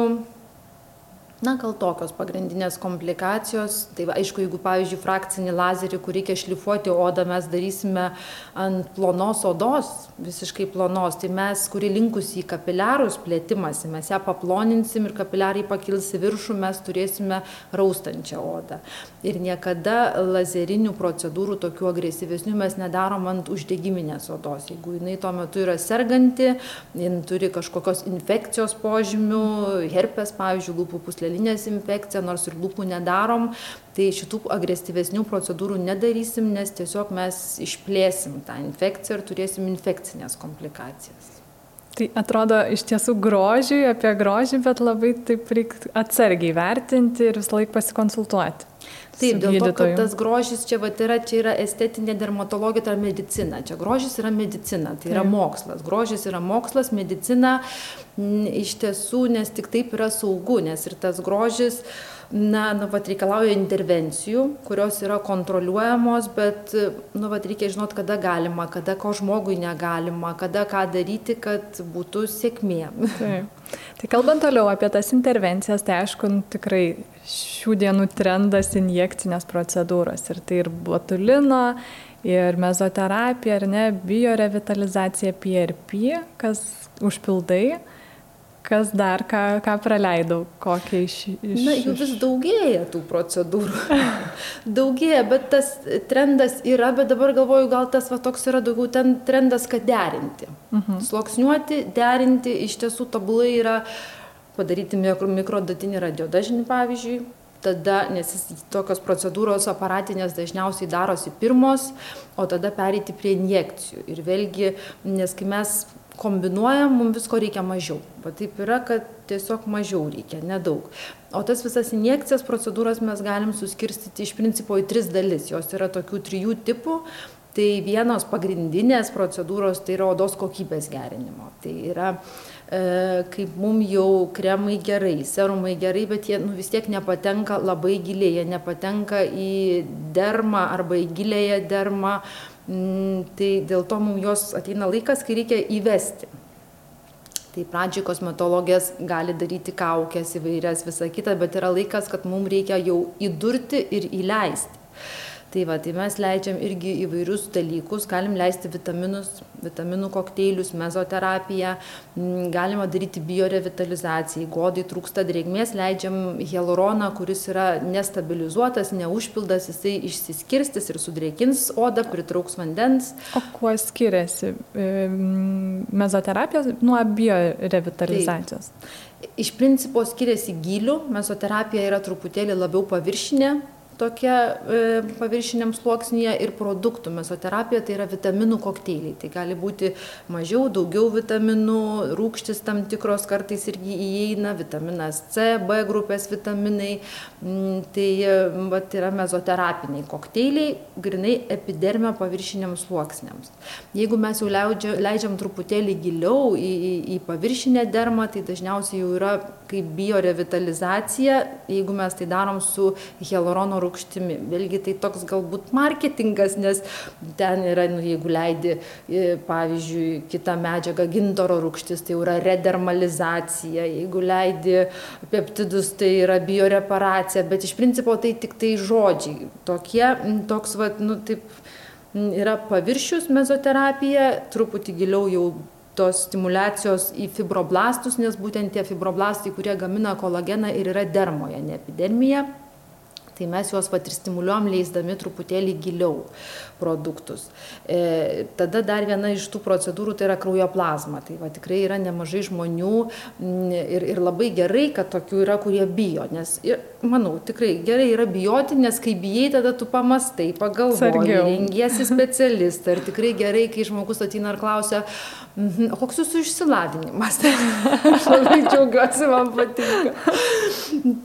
na gal tokios pagrindinės komplikacijos. Tai va aišku jeigu pavyzdžiui frakcinį lazerį kur reikia šlifuoti odą mes darysime ant plonos odos visiškai plonos. Tai mes kuri linkusi į kapiliarus plėtimąsi mes ją paploninsim ir kapiliarai pakils į viršų mes turėsime raustančią odą. Ir niekada lazerinių procedūrų tokių agresyvesnių mes nedarom ant uždegiminės odos. Jeigu jinai tuo metu yra serganti jin turi kažkokios infekcijos požymių herpes pavyzdžiui lūpų pūslelės pūslelinės infekcija, nors ir lūpų nedarom, tai šitų agresyvesnių procedūrų nedarysim, nes tiesiog mes išplėsim tą infekciją ir turėsim infekcinės komplikacijas. Tai atrodo iš tiesų grožiui, apie grožį, bet labai taip reikia atsargiai vertinti ir visą laiką pasikonsultuoti. Taip, dėl to, kad tas grožis čia vat, yra, čia yra estetinė dermatologija, tai yra medicina. Čia grožis yra medicina, tai yra taip. mokslas. Grožis yra mokslas, medicina m, iš tiesų, nes tik taip yra saugu, nes ir tas grožis, na, nu, vat, reikalauja intervencijų, kurios yra kontroliuojamos, bet, nu, vat, reikia žinoti, kada galima, kada ko žmogui negalima, kada ką daryti, kad būtų sėkmė. Taip. Tai kalbant toliau apie tas intervencijas, tai aišku, nu, tikrai šių dienų trendas injekcinės procedūros. Ir tai ir botulino, ir mezoterapija, ar ne, biorevitalizacija PRP, kas užpildai. Kas dar, ką, ką praleidau, kokie iš... iš Na, jų vis daugėja tų procedūrų. daugėja, bet tas trendas yra, bet dabar galvoju, gal tas va toks yra daugiau ten trendas, kad derinti. Uh mhm. -huh. Sloksniuoti, derinti, iš tiesų tobulai yra padaryti mikrodatinį radiodažnį, pavyzdžiui. Tada, nes tokios procedūros aparatinės dažniausiai darosi pirmos, o tada pereiti prie injekcijų. Ir vėlgi, nes kai mes kombinuojam, mums visko reikia mažiau. Bet taip yra, kad tiesiog mažiau reikia, nedaug. O tas visas injekcijas procedūras mes galim suskirstyti iš principo į tris dalis. Jos yra tokių trijų tipų. Tai vienos pagrindinės procedūros tai yra odos kokybės gerinimo. Tai yra e, kaip mum jau kremai gerai, serumai gerai, bet jie nu, vis tiek nepatenka labai giliai, jie nepatenka į dermą arba į gilėją dermą, Mm, tai dėl to mums jos ateina laikas, kai reikia įvesti. Tai pradžiai kosmetologės gali daryti kaukės įvairias, visą kitą, bet yra laikas, kad mums reikia jau įdurti ir įleisti tai va tai mes leidžiam irgi įvairius dalykus. Galim leisti vitaminus vitaminų kokteilius mezoterapiją. Galima daryti biorevitalizaciją. Jeigu odai trūksta drėgmės leidžiam hialuroną kuris yra nestabilizuotas neužpildas jisai išsiskirstys ir sudrėkins odą pritrauks vandens. O kuo skiriasi mezoterapija nuo biorevitalizacijos? Iš principo skiriasi gyliu mezoterapija yra truputėlį labiau paviršinė tokia e, paviršiniam sluoksnyje ir produktų mezoterapija tai yra vitaminų kokteiliai. Tai gali būti mažiau daugiau vitaminų rūgštys tam tikros kartais irgi įeina vitaminas c b grupės vitaminai. Mm, tai vat yra mezoterapiniai kokteiliai grynai epidermio paviršiniams sluoksniams. Jeigu mes jau leidžia leidžiam truputėlį giliau į į į paviršinę dermą tai dažniausiai jau yra kaip biorevitalizacija. Jeigu mes tai darom su hialurono rūgštimi. Vėlgi tai toks galbūt marketingas nes ten yra nu jeigu leidi pavyzdžiui kitą medžiagą gintaro rūgštis tai yra redermalizacija. Jeigu leidi peptidus tai yra bioreparacija bet iš principo tai tiktai žodžiai. Tokie toks vat nu taip yra paviršius mezoterapija truputį giliau jau tos stimuliacijos į fibroblastus nes būtent tie fibroblastai kurie gamina kolageną ir yra dermoje ne epidermija tai mes juos vat ir stimuliuojam leisdami truputėlį giliau produktus. E, tada dar viena iš tų procedūrų tai yra kraujo plazma. Tai va, tikrai yra nemažai žmonių ir, ir labai gerai, kad tokių yra, kurie bijo. Nes, ir, manau, tikrai gerai yra bijoti, nes kai bijai, tada tu pamastai, pagalvoji, rengiesi specialistą. Ir tikrai gerai, kai žmogus ateina ir klausia, mhm, o koks jūsų išsilavinimas. Aš labai džiaugiuosi, man patinka.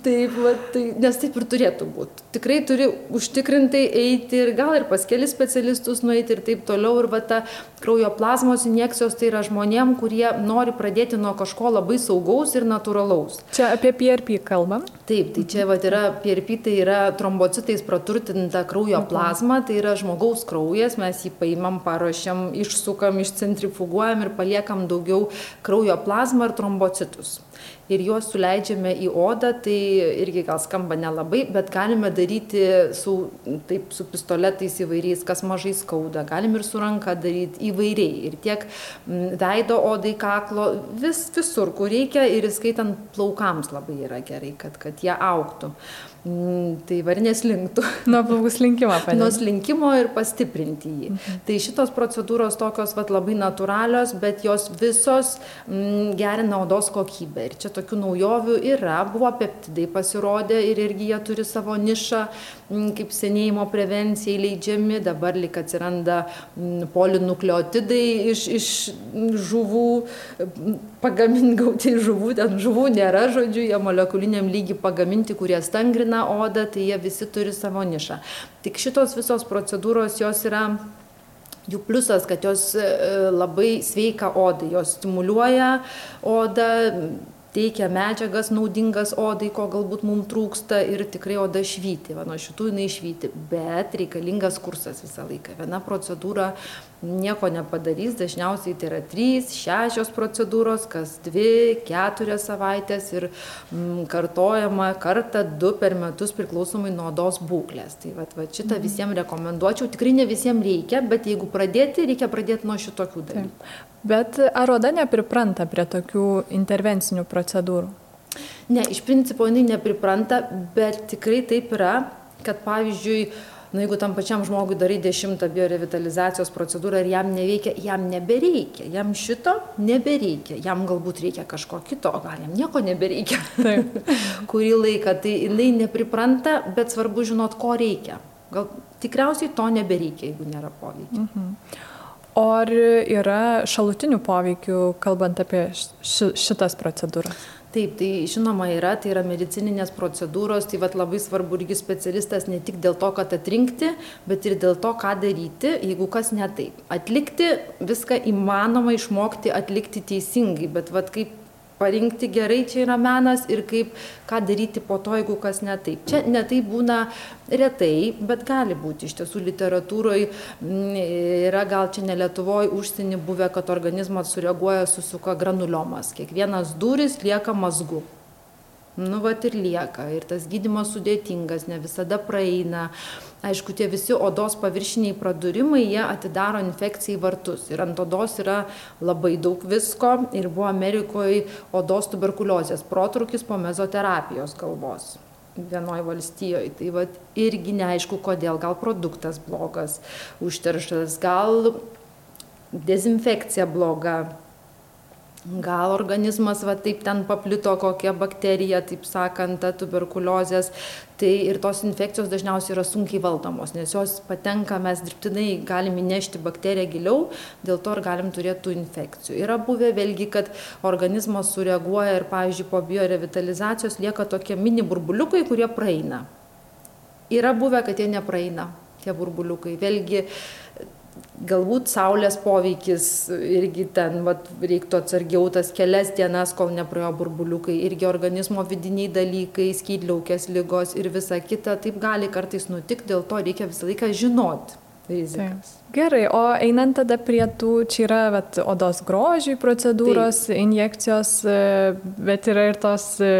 Taip, va, tai, nes taip ir turėtų turbūt. Tikrai turi užtikrintai eiti ir gal ir pas kelis specialistus nueiti ir taip toliau. Ir va ta kraujo plazmos injekcijos tai yra žmonėm, kurie nori pradėti nuo kažko labai saugaus ir natūralaus. Čia apie PRP kalbam? Taip, tai čia va yra PRP, tai yra trombocitais praturtinta kraujo mhm. plazma, tai yra žmogaus kraujas, mes jį paimam, paruošiam, išsukam, išcentrifuguojam ir paliekam daugiau kraujo plazmą ir trombocitus ir juos suleidžiame į odą, tai irgi gal skamba nelabai, bet galime daryti su, taip, su pistoletais įvairiais, kas mažai skauda, galim ir su ranka daryti įvairiai. Ir tiek veido odai, kaklo, vis, visur, kur reikia ir įskaitant plaukams labai yra gerai, kad, kad jie auktų. Mm, tai varinės linktų. Nuo plaukų slinkimo padėti. Nuo slinkimo ir pastiprinti jį. Mhm. Tai šitos procedūros tokios vat, labai natūralios, bet jos visos mm, gerina odos kokybę. Ir čia tokių naujovių yra, buvo peptidai pasirodę ir irgi jie turi savo nišą, mm, kaip senėjimo prevencijai leidžiami, dabar lik atsiranda mm, polinukleotidai iš, iš žuvų, mm, pagaminti gauti žuvų, ten žuvų nėra, žodžiu, jie molekuliniam lygiai pagaminti, kurie stangrina oda, tai jie visi turi savo nišą. Tik šitos visos procedūros jos yra Jų pliusas, kad jos e, labai sveika odai, jos stimuliuoja odą, teikia medžiagas naudingas odai, ko galbūt mums trūksta ir tikrai oda švyti. Va, nuo šitų jinai švyti, bet reikalingas kursas visą laiką. Viena procedūra nieko nepadarys, dažniausiai tai yra trys, šešios procedūros, kas dvi, keturias savaitės ir mm, kartojama kartą, du per metus priklausomai nuo odos būklės. Tai va, va, šitą mhm. visiems rekomenduočiau, tikrai ne visiems reikia, bet jeigu pradėti, reikia pradėti nuo šitokių dalykų. Bet ar oda nepripranta prie tokių intervencinių procedūrų? Ne, iš principo jinai nepripranta, bet tikrai taip yra, kad pavyzdžiui, nu jeigu tam pačiam žmogui darai dešimtą biorevitalizacijos procedūrą ir jam neveikia, jam nebereikia, jam šito nebereikia, jam galbūt reikia kažko kito, o gal jam nieko nebereikia. Kurį laiką, tai jinai nepripranta, bet svarbu žinot, ko reikia. Gal tikriausiai to nebereikia, jeigu nėra poveikio. Mhm. O ar yra šalutinių poveikių, kalbant apie ši, šitas procedūras? Taip, tai žinoma yra, tai yra medicininės procedūros, tai vat, labai svarbu irgi specialistas ne tik dėl to, kad atrinkti, bet ir dėl to, ką daryti, jeigu kas ne taip. Atlikti viską įmanoma išmokti atlikti teisingai, bet vat, kaip parinkti gerai čia yra menas ir kaip ką daryti po to, jeigu kas ne taip. Čia ne tai būna retai, bet gali būti. Iš tiesų literatūroje mm, yra gal čia ne Lietuvoje užsienį buvę, kad organizmas sureaguoja, susuka granuliomas. Kiekvienas duris lieka mazgu nu vat ir lieka. Ir tas gydymas sudėtingas ne visada praeina. Aišku tie visi odos paviršiniai pradurimai jie atidaro infekcijai vartus. Ir ant odos yra labai daug visko. Ir buvo amerikoj odos tuberkuliozės protrūkis po mezoterapijos galvos vienoj valstijoj. Tai vat irgi neaišku kodėl. Gal produktas blogas užterštas gal dezinfekcija bloga gal organizmas va taip ten paplito kokia bakterija, taip sakant, ta tuberkuliozės. Tai ir tos infekcijos dažniausiai yra sunkiai valdomos, nes jos patenka, mes dirbtinai galim įnešti bakteriją giliau, dėl to ir galim turėti tų infekcijų. Yra buvę vėlgi, kad organizmas sureaguoja ir, pavyzdžiui, po biorevitalizacijos lieka tokie mini burbuliukai, kurie praeina. Yra buvę, kad jie nepraeina, tie burbuliukai. Vėlgi, galbūt saulės poveikis irgi ten vat reiktų atsargiau tas kelias dienas kol nepraėjo burbuliukai irgi organizmo vidiniai dalykai skydliaukės ligos ir visa kita taip gali kartais nutikt dėl to reikia visą laiką žinot rizikas. Taip. Gerai, o einant tada prie tų, čia yra vat, odos grožiai procedūros, Taip. injekcijos, e, bet yra ir tos e,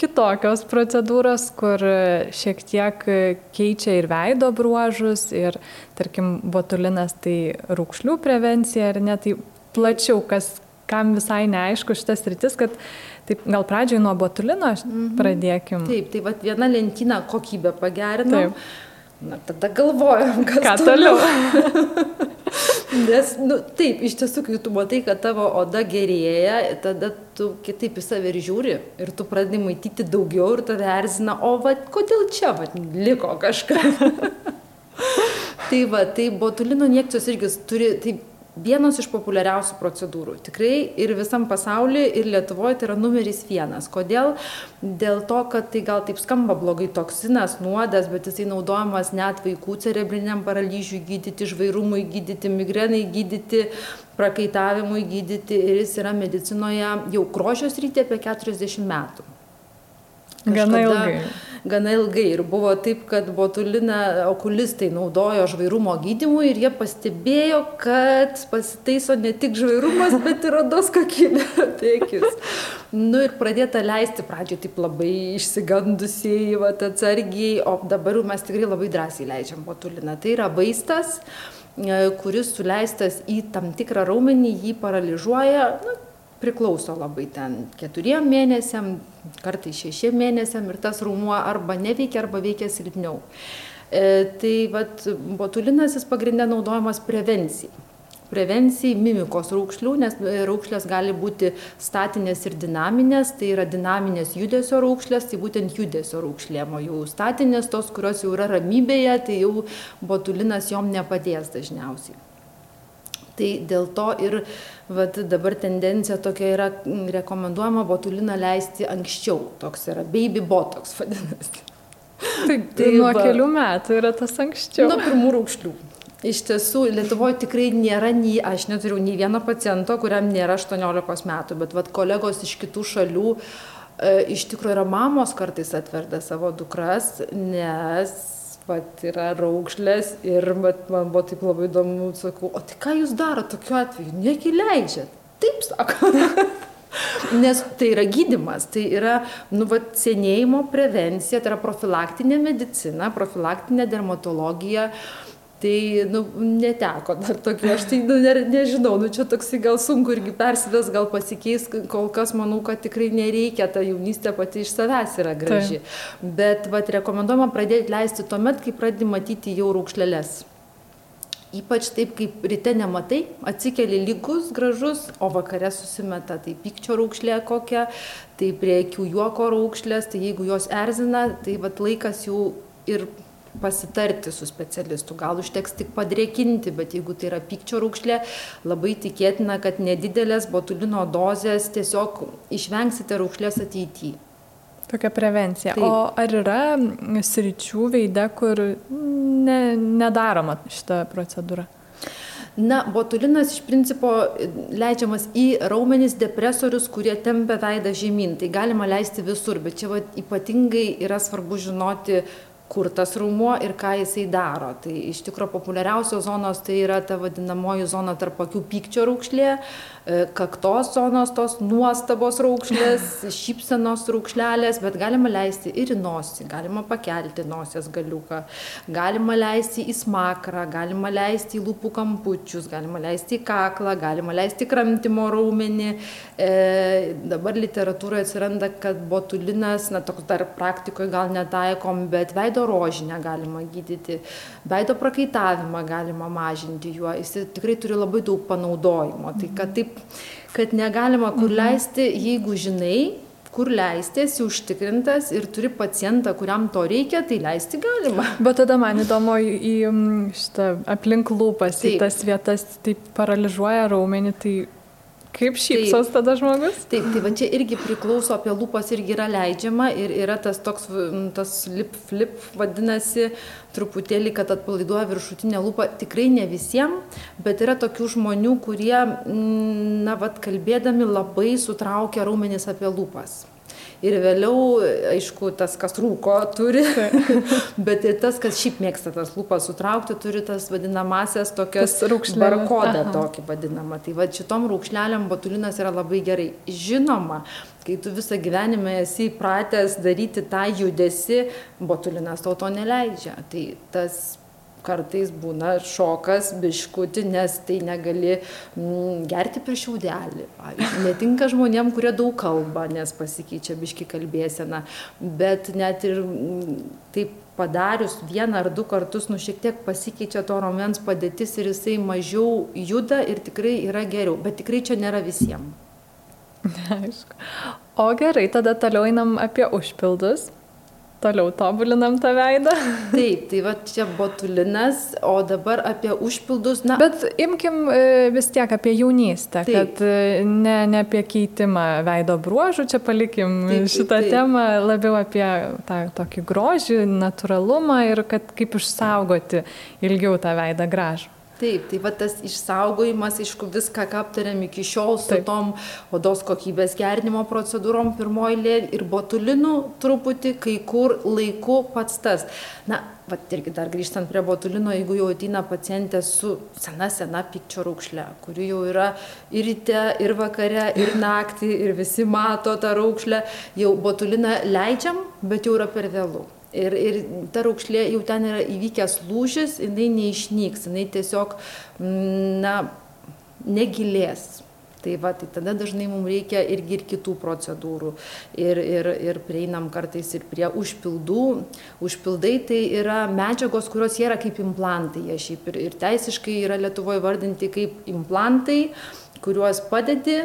kitokios procedūros, kur šiek tiek keičia ir veido bruožus, ir tarkim, botulinas tai rūkšlių prevencija, ar ne, tai plačiau, kas, kam visai neaišku šitas rytis, kad Taip, gal pradžioj nuo botulino mhm. pradėkim. Taip, tai vat viena lentyna kokybę pagerinam. Taip Na, tada galvojam, kas Ką toliau. Nes, nu, taip, iš tiesų, kai tu matai, kad tavo oda gerėja, tada tu kitaip į save ir žiūri ir tu pradedi matyti daugiau ir tave erzina, o va, kodėl čia va, liko kažkas. tai va, tai botulino injekcijos irgi turi, tai vienos iš populiariausių procedūrų. Tikrai ir visam pasaulyje, ir Lietuvoje tai yra numeris vienas. Kodėl? Dėl to, kad tai gal taip skamba blogai toksinas, nuodas, bet jisai naudojamas net vaikų cerebriniam paralyžiui gydyti, žvairumui gydyti, migrenai gydyti, prakaitavimui gydyti ir jis yra medicinoje jau grožios rytė apie 40 metų. Kažkada, Gana ilgai gana ilgai ir buvo taip, kad botuliną okulistai naudojo žvairumo gydimui ir jie pastebėjo, kad pasitaiso ne tik žvairumas, bet ir odos kokybė apie akis. Nu ir pradėta leisti pradžioje taip labai išsigandusiai, va, atsargiai, o dabar mes tikrai labai drąsiai leidžiam botuliną. Tai yra vaistas, e, kuris suleistas į tam tikrą raumenį, jį paralyžiuoja, nu, priklauso labai ten keturiem mėnesiam, kartais šešiem mėnesiam ir tas raumuo arba neveikia, arba veikia silpniau. E, tai vat, botulinas jis pagrindė naudojamas prevencijai. Prevencijai mimikos raukšlių, nes e, raukšlės gali būti statinės ir dinaminės, tai yra dinaminės judesio raukšlės, tai būtent judesio raukšlėmo. Jau statinės, tos, kurios jau yra ramybėje, tai jau botulinas jom nepadės dažniausiai. Tai dėl to ir vat, dabar tendencija tokia yra rekomenduojama botuliną leisti anksčiau. Toks yra baby botox vadinasi. Tai, tai nuo va, kelių metų yra tas anksčiau. Nuo pirmų raukšlių. Iš tiesų, Lietuvoje tikrai nėra, nei, aš neturiu nei vieno paciento, kuriam nėra 18 metų, bet vat, kolegos iš kitų šalių e, iš tikrųjų yra mamos kartais atverda savo dukras, nes vat yra raukšlės ir vat man buvo taip labai įdomu, sakau, o tai ką jūs darote tokiu atveju, negi leidžiat? Taip sako. Nes tai yra gydimas, tai yra nu, va, senėjimo prevencija, tai yra profilaktinė medicina, profilaktinė dermatologija. Uh, tai nu neteko dar tokių aš tai nu ne nežinau nu čia toksai gal sunku irgi persives gal pasikeis kol kas manau kad tikrai nereikia ta jaunystė pati iš savęs yra graži. Bet vat rekomenduojama pradėt leisti tuomet kai pradedi matyti jau raukšleles Ypač taip, kaip ryte nematai, atsikeli lygus, gražus, o vakare susimeta tai pykčio raukšlė kokia, tai prie akių juoko raukšlės, tai jeigu jos erzina, tai vat laikas jų ir pasitarti su specialistu. Gal užteks tik padrėkinti, bet jeigu tai yra pykčio raukšlė, labai tikėtina, kad nedidelės botulino dozės tiesiog išvengsite raukšlės ateityje. Tokia prevencija. Taip. O ar yra sričių veide, kur ne, nedaroma šitą procedūrą? Na, botulinas iš principo leidžiamas į raumenis depresorius, kurie tempia veidą žemyn. Tai galima leisti visur, bet čia va, ypatingai yra svarbu žinoti, kur tas raumuo ir ką jisai daro. Tai iš tikrųjų populiariausios zonos tai yra ta vadinamoji zona tarp akių pykčio raukšlė, E, kaktos zonos tos nuostabos raukšlės, šypsenos raukšlelės, bet galima leisti ir į nosį, galima pakelti nosies galiuką, galima leisti į smakrą, galima leisti į lūpų kampučius, galima leisti į kaklą, galima leisti į kramtimo raumenį. E, dabar literatūroje atsiranda, kad botulinas, na toks dar praktikoje gal netaikom, bet veido rožinę galima gydyti, veido prakaitavimą galima mažinti juo, jis tikrai turi labai daug panaudojimo. Tai kad taip kad negalima kur mhm. leisti, jeigu žinai, kur leisti, esi užtikrintas ir turi pacientą, kuriam to reikia, tai leisti galima. Bet tada man įdomu į, į šitą aplink lūpas, Taip. į tas vietas, tai paralyžiuoja raumenį, tai Kaip šypsos taip, tada žmogus? Taip, tai va čia irgi priklauso, apie lūpas irgi yra leidžiama ir yra tas toks, tas lip flip vadinasi, truputėlį, kad atpalaiduoja viršutinę lūpą. Tikrai ne visiems, bet yra tokių žmonių, kurie, na, vad kalbėdami labai sutraukia raumenis apie lūpas ir vėliau, aišku, tas, kas rūko, turi, bet ir tas, kas šiaip mėgsta tas lūpas sutraukti, turi tas vadinamasias tokias barkodą tokį vadinamą. Tai va šitom rūkšleliam botulinas yra labai gerai. Žinoma, kai tu visą gyvenimą esi įpratęs daryti tą judesi, botulinas tau to neleidžia. Tai tas kartais būna šokas biškutį, nes tai negali mm, gerti per šiaudelį. Netinka žmonėm, kurie daug kalba, nes pasikeičia biški kalbėsena, bet net ir mm, taip padarius vieną ar du kartus, nu šiek tiek pasikeičia to romens padėtis ir jisai mažiau juda ir tikrai yra geriau, bet tikrai čia nėra visiems. Aišku. O gerai, tada toliau einam apie užpildus. Toliau tobulinam tą veidą. Taip, tai va čia botulinas, o dabar apie užpildus. Na. Bet imkim e, vis tiek apie jaunystę, taip. kad e, ne, ne apie keitimą veido bruožų, čia palikim taip, šitą taip, taip. temą, labiau apie tą tokį grožį, natūralumą ir kad kaip išsaugoti ilgiau tą veidą gražų. Taip, tai va tas išsaugojimas, aišku, viską, ką aptarėm iki šiol su Taip. tom odos kokybės gerinimo procedūrom pirmoji lė ir botulinu truputį, kai kur laiku pats tas. Na, va irgi dar grįžtant prie botulino, jeigu jau ateina pacientė su sena, sena pykčio raukšle, kuri jau yra ir ryte, ir vakare, ir naktį, ir visi mato tą raukšlę, jau botuliną leidžiam, bet jau yra per vėlų. Ir, ir ta raukšlė jau ten yra įvykęs lūžis, jinai neišnyks, jinai tiesiog, mm, na, negilės. Tai va, tai tada dažnai mums reikia irgi ir kitų procedūrų. Ir, ir, ir prieinam kartais ir prie užpildų. Užpildai tai yra medžiagos, kurios yra kaip implantai. Jie šiaip ir, ir teisiškai yra Lietuvoje vardinti kaip implantai, kuriuos padedi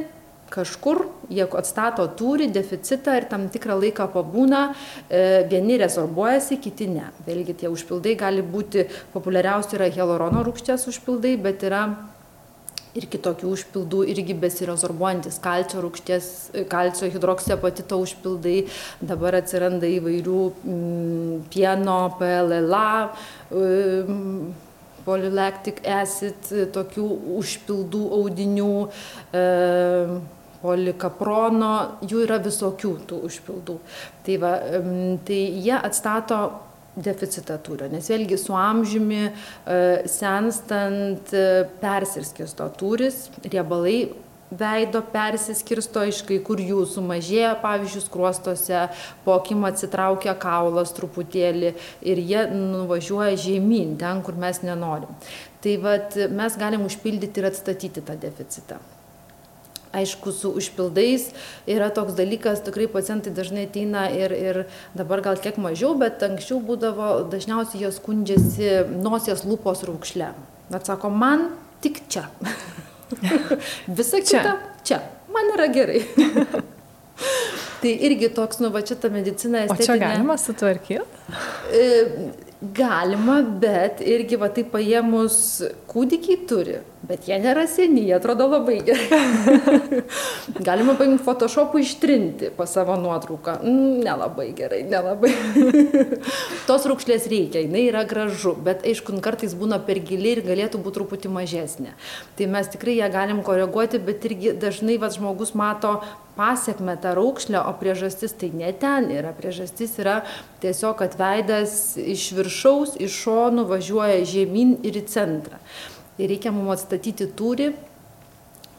kažkur jie atstato tūrį, deficitą ir tam tikrą laiką pabūna, e, vieni rezorbuojasi, kiti ne. Vėlgi tie užpildai gali būti, populiariausi yra hialurono rūgštės užpildai, bet yra ir kitokių užpildų, irgi besirezorbuojantis kalcio rūgšties, kalcio hidroksiapatito užpildai, dabar atsiranda įvairių mm, pieno, PLLA. M, polylactic acid, tokių užpildų audinių, e, polikaprono, jų yra visokių tų užpildų. Tai, va, tai jie atstato deficitą tūrio, nes vėlgi su amžiumi e, senstant e, persirskisto tūris, riebalai veido persiskirsto iš kai kur jų sumažėja, pavyzdžiui, skruostose, po akim atsitraukia kaulas truputėlį ir jie nuvažiuoja žemyn, ten, kur mes nenorim. Tai vad mes galim užpildyti ir atstatyti tą deficitą aišku su užpildais. Yra toks dalykas tikrai pacientai dažnai ateina ir ir dabar gal kiek mažiau bet anksčiau būdavo dažniausiai jie skundžiasi nosies lūpos raukšle. Vat sako man tik čia. Visa kita čia. Man yra gerai. Tai irgi toks nu va čia ta medicina estetinė. O čia galima sutvarkyti? E, galima, bet irgi va taip paėmus kūdikiai turi Bet jie nėra seni, jie atrodo labai gerai. Galima paimti Photoshopų ištrinti pas savo nuotrauką. Nelabai gerai, nelabai. Tos raukšlės reikia, jinai yra gražu, bet aišku, kartais būna per gili ir galėtų būti truputį mažesnė. Tai mes tikrai ją galim koreguoti, bet irgi dažnai va, žmogus mato pasiekme tą raukšlę, o priežastis tai ne ten yra. Priežastis yra tiesiog, kad veidas iš viršaus, iš šonų važiuoja žemyn ir į centrą. Ir reikia mum atstatyti tūrį.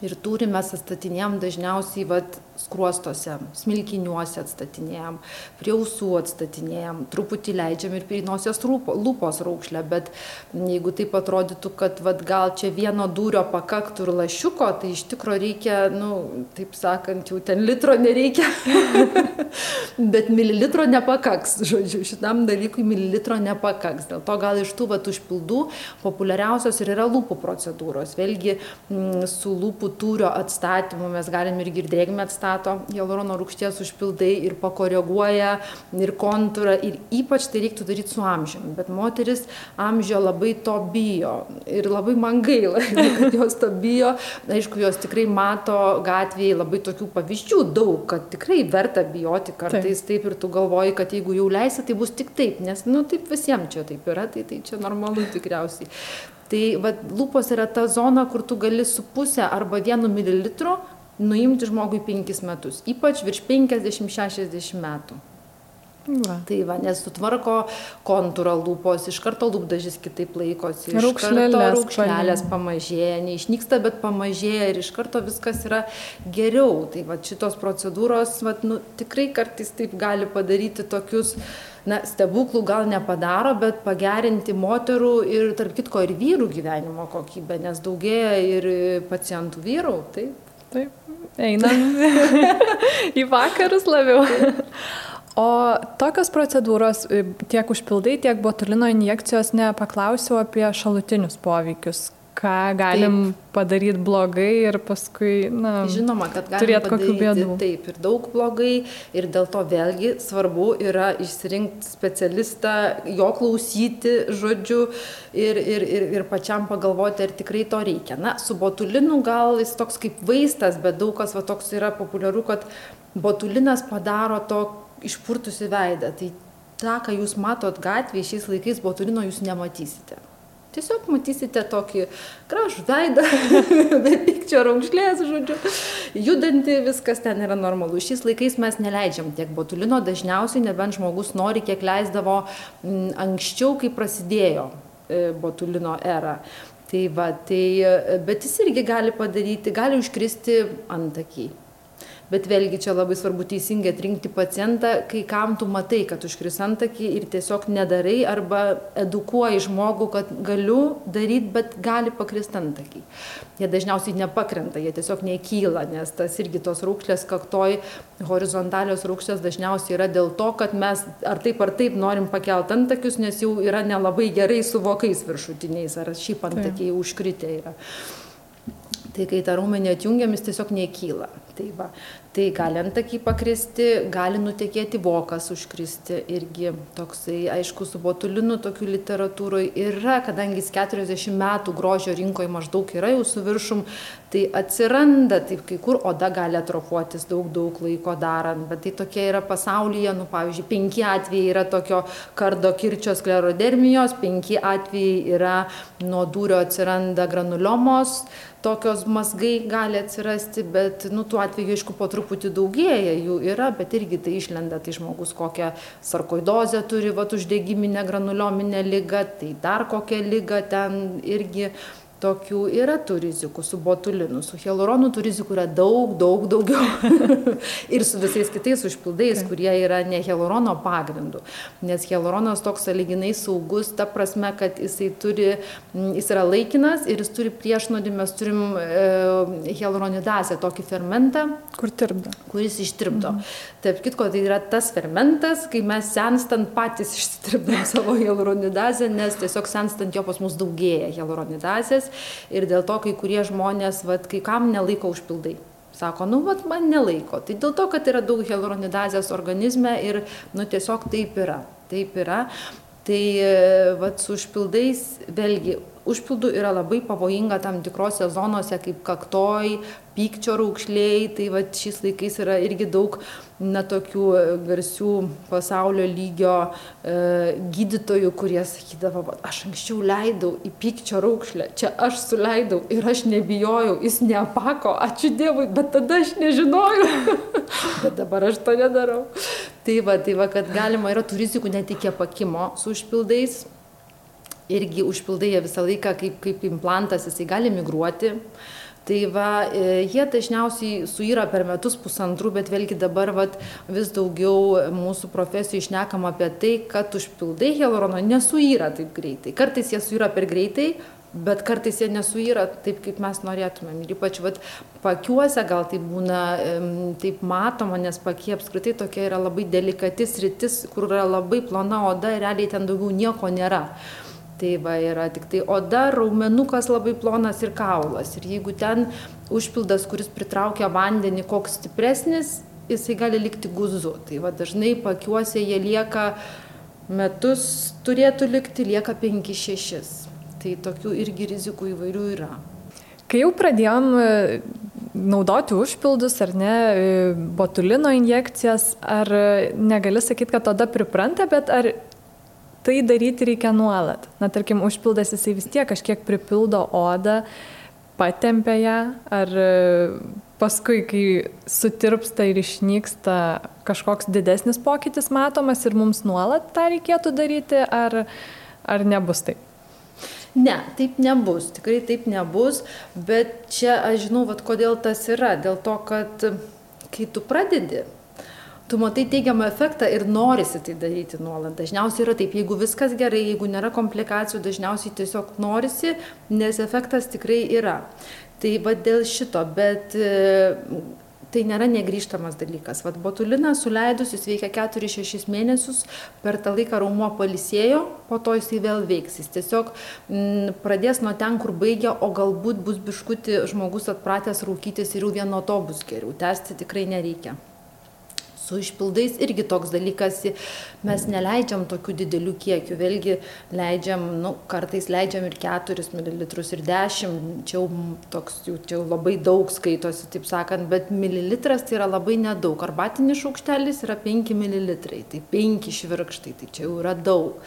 Ir tūrį mes atstatinėjam dažniausiai vat skruostuose smilkiniuose atstatinėjam prie ausų atstatinėjam truputį leidžiam ir prie nosies rūpo, lūpos raukšlę bet jeigu taip atrodytų kad vat gal čia vieno dūrio pakaktų ir lašiuko tai iš tikro reikia nu taip sakant jau ten litro nereikia. Bet mililitro nepakaks žodžiu šitam dalykui mililitro nepakaks. Dėl to gal iš tų vat užpildų populiariausios ir yra lūpų procedūros. Vėlgi m, mm, su lūpų tūrio atstatymu mes galim irgi ir drėgmę atstatyti nustato hialurono rūgšties užpildai ir pakoreguoja ir kontūrą ir ypač tai reiktų daryti su amžiumi. Bet moteris amžio labai to bijo ir labai man gaila, kad jos to bijo. Aišku, jos tikrai mato gatvėje labai tokių pavyzdžių daug, kad tikrai verta bijoti kartais taip, ir tu galvoji, kad jeigu jau leisi, tai bus tik taip, nes, nu, taip visiems čia taip yra, tai tai čia normalu tikriausiai. Tai va, lūpos yra ta zona, kur tu gali su pusę arba vienu mililitru nuimti žmogui penkis metus, ypač virš 50-60 metų. Va. Tai va, nes sutvarko kontūrą lūpos, iš karto lūpdažys kitaip laikosi, raukšlelės, raukšlelės pamažėja, neišnyksta, bet pamažėja ir iš karto viskas yra geriau. Tai va, šitos procedūros va, nu, tikrai kartais taip gali padaryti tokius, na, stebuklų gal nepadaro, bet pagerinti moterų ir, tarp kitko, ir vyrų gyvenimo kokybę, nes daugėja ir pacientų vyrų. Taip. Taip, einam į vakarus labiau. O tokios procedūros, tiek užpildai, tiek botulino injekcijos, nepaklausiau apie šalutinius poveikius. Ką galim padaryti blogai ir paskui, na, žinoma, kad galim kokių bėdų. Taip, ir daug blogai, ir dėl to vėlgi svarbu yra išsirinkti specialistą, jo klausyti, žodžiu, ir, ir, ir, ir pačiam pagalvoti, ar tikrai to reikia. Na, su botulinu gal jis toks kaip vaistas, bet daug kas va toks yra populiaru, kad botulinas padaro to išpurtusi veidą. Tai tą, ką jūs matot gatvėje šiais laikais, botulino jūs nematysite. Tiesiog matysite tokį gražų veidą, be pikčio raukšlės, žodžiu, judantį, viskas ten yra normalu. Šiais laikais mes neleidžiam tiek botulino, dažniausiai nebent žmogus nori, kiek leisdavo m, mm, anksčiau, kai prasidėjo e, botulino era. Tai va, tai, e, bet jis irgi gali padaryti, gali užkristi antakiai bet vėlgi čia labai svarbu teisingai atrinkti pacientą kai kam tu matai kad užkris antakį ir tiesiog nedarai arba edukuoji žmogų kad galiu daryt bet gali pakrist antakiai jie dažniausiai nepakrenta jie tiesiog nekyla nes tas irgi tos raukšlės kaktoj horizontalios raukšlės dažniausiai yra dėl to kad mes ar taip ar taip norim pakelt antakius nes jau yra nelabai gerai su vokais viršutiniais ar šiaip antakiai užkritę yra. Tai kai tą raumenį atjungiam jis tiesiog nekyla. Tai va tai gali antakiai pakristi gali nutekėti vokas užkristi irgi. Toksai aišku su botulinu tokių literatūroj yra kadangi jis keturiasdešim metų grožio rinkoj maždaug yra jau su viršum tai atsiranda taip kai kur oda gali atrofuotis daug daug laiko darant bet tai tokie yra pasaulyje nu pavyzdžiui penki atvejai yra tokio kardo kirčio sklerodermijos penki atvejai yra nuo dūrio atsiranda granuliomos tokios mazgai gali atsirasti bet nu tų atvejų aišku po truputį daugėja jų yra bet irgi tai išlenda tai žmogus kokią sarkoidozę turi vat uždegiminę granuliominę ligą tai dar kokią ligą ten irgi tokių yra tų rizikų su botulinu su hialuronu tų rizikų yra daug daug daugiau. Ir su visais kitais užpildais kurie yra ne hialurono pagrindu. Nes hialuronas toks sąlyginai saugus ta prasme kad jisai turi jis yra laikinas ir jis turi priešnuodį mes turim e, hialuronidazę tokį fermentą. Kur tirpdo? Kuris ištirpdo. Mhm. tarp kitko tai yra tas fermentas kai mes senstant patys išsitirpdom savo hialuronidazę nes tiesiog senstant jo pas mus daugėja hialuronidazės ir dėl to kai kurie žmonės, vat, kai kam nelaiko užpildai. Sako, nu, vat, man nelaiko. Tai dėl to, kad yra daug hialuronidazės organizme ir, nu, tiesiog taip yra. Taip yra. Tai, vat, su užpildais, vėlgi, užpildų yra labai pavojinga tam tikrose zonose, kaip kaktoj, pykčio raukšlėj, tai va šiais laikais yra irgi daug na tokių e, garsių pasaulio lygio e, gydytojų, kurie sakydavo, aš anksčiau leidau į pykčio raukšlę, čia aš suleidau ir aš nebijojau, jis neapako, ačiū Dievui, bet tada aš nežinojau, bet dabar aš to nedarau. Tai va, tai va, kad galima yra tų rizikų net iki apakimo su užpildais. Irgi užpildai jie visą laiką kaip, kaip implantas, jisai gali migruoti. Tai va e, jie dažniausiai suyra per metus pusantrų bet vėlgi dabar vat vis daugiau mūsų profesijoj šnekam apie tai kad užpildai hialurono nesuyra taip greitai. Kartais jie suyra per greitai bet kartais jie nesuyra taip kaip mes norėtumėm. Ir ypač vat paakiuose gal tai būna taip matoma nes paakiai apskritai tokia yra labai delikati sritis kur yra labai plona oda ir realiai ten daugiau nieko nėra tai va yra tiktai oda raumenukas labai plonas ir kaulas. Ir jeigu ten užpildas kuris pritraukia vandenį koks stipresnis jisai gali likti guzu. Tai va dažnai paakiuose jie lieka metus turėtų likti lieka penkis šešis. Tai tokių irgi rizikų įvairių yra. Kai jau pradėjom e, naudoti užpildus ar ne, e, botulino injekcijas, ar negali sakyti, kad tada pripranta, bet ar tai daryti reikia nuolat. Na, tarkim, užpildas jisai vis tiek kažkiek pripildo odą, patempia ją, ar e, paskui, kai sutirpsta ir išnyksta kažkoks didesnis pokytis matomas ir mums nuolat tą reikėtų daryti, ar, ar nebus taip? Ne, taip nebus, tikrai taip nebus, bet čia aš žinau, vat, kodėl tas yra. Dėl to, kad kai tu pradedi, tu matai teigiamą efektą ir norisi tai daryti nuolat. Dažniausiai yra taip, jeigu viskas gerai, jeigu nėra komplikacijų, dažniausiai tiesiog norisi, nes efektas tikrai yra. Tai va dėl šito, bet e, tai nėra negrįžtamas dalykas. Vat botuliną suleidus, jis veikia 4-6 mėnesius, per tą laiką raumuo palisėjo, po to jisai vėl veiks. Jis tiesiog m, mm, pradės nuo ten, kur baigia, o galbūt bus biškuti žmogus atpratęs rūkytis ir jau vien nuo to bus geriau. Tęsti tikrai nereikia su išpildais irgi toks dalykas, mes neleidžiam tokių didelių kiekių, vėlgi leidžiam, nu, kartais leidžiam ir 4 ml, ir 10, čia jau, toks, jau, čia jau labai daug skaitosi, taip sakant, bet mililitras tai yra labai nedaug, arbatinis šaukštelis yra 5 ml, tai 5 švirkštai, tai čia jau yra daug.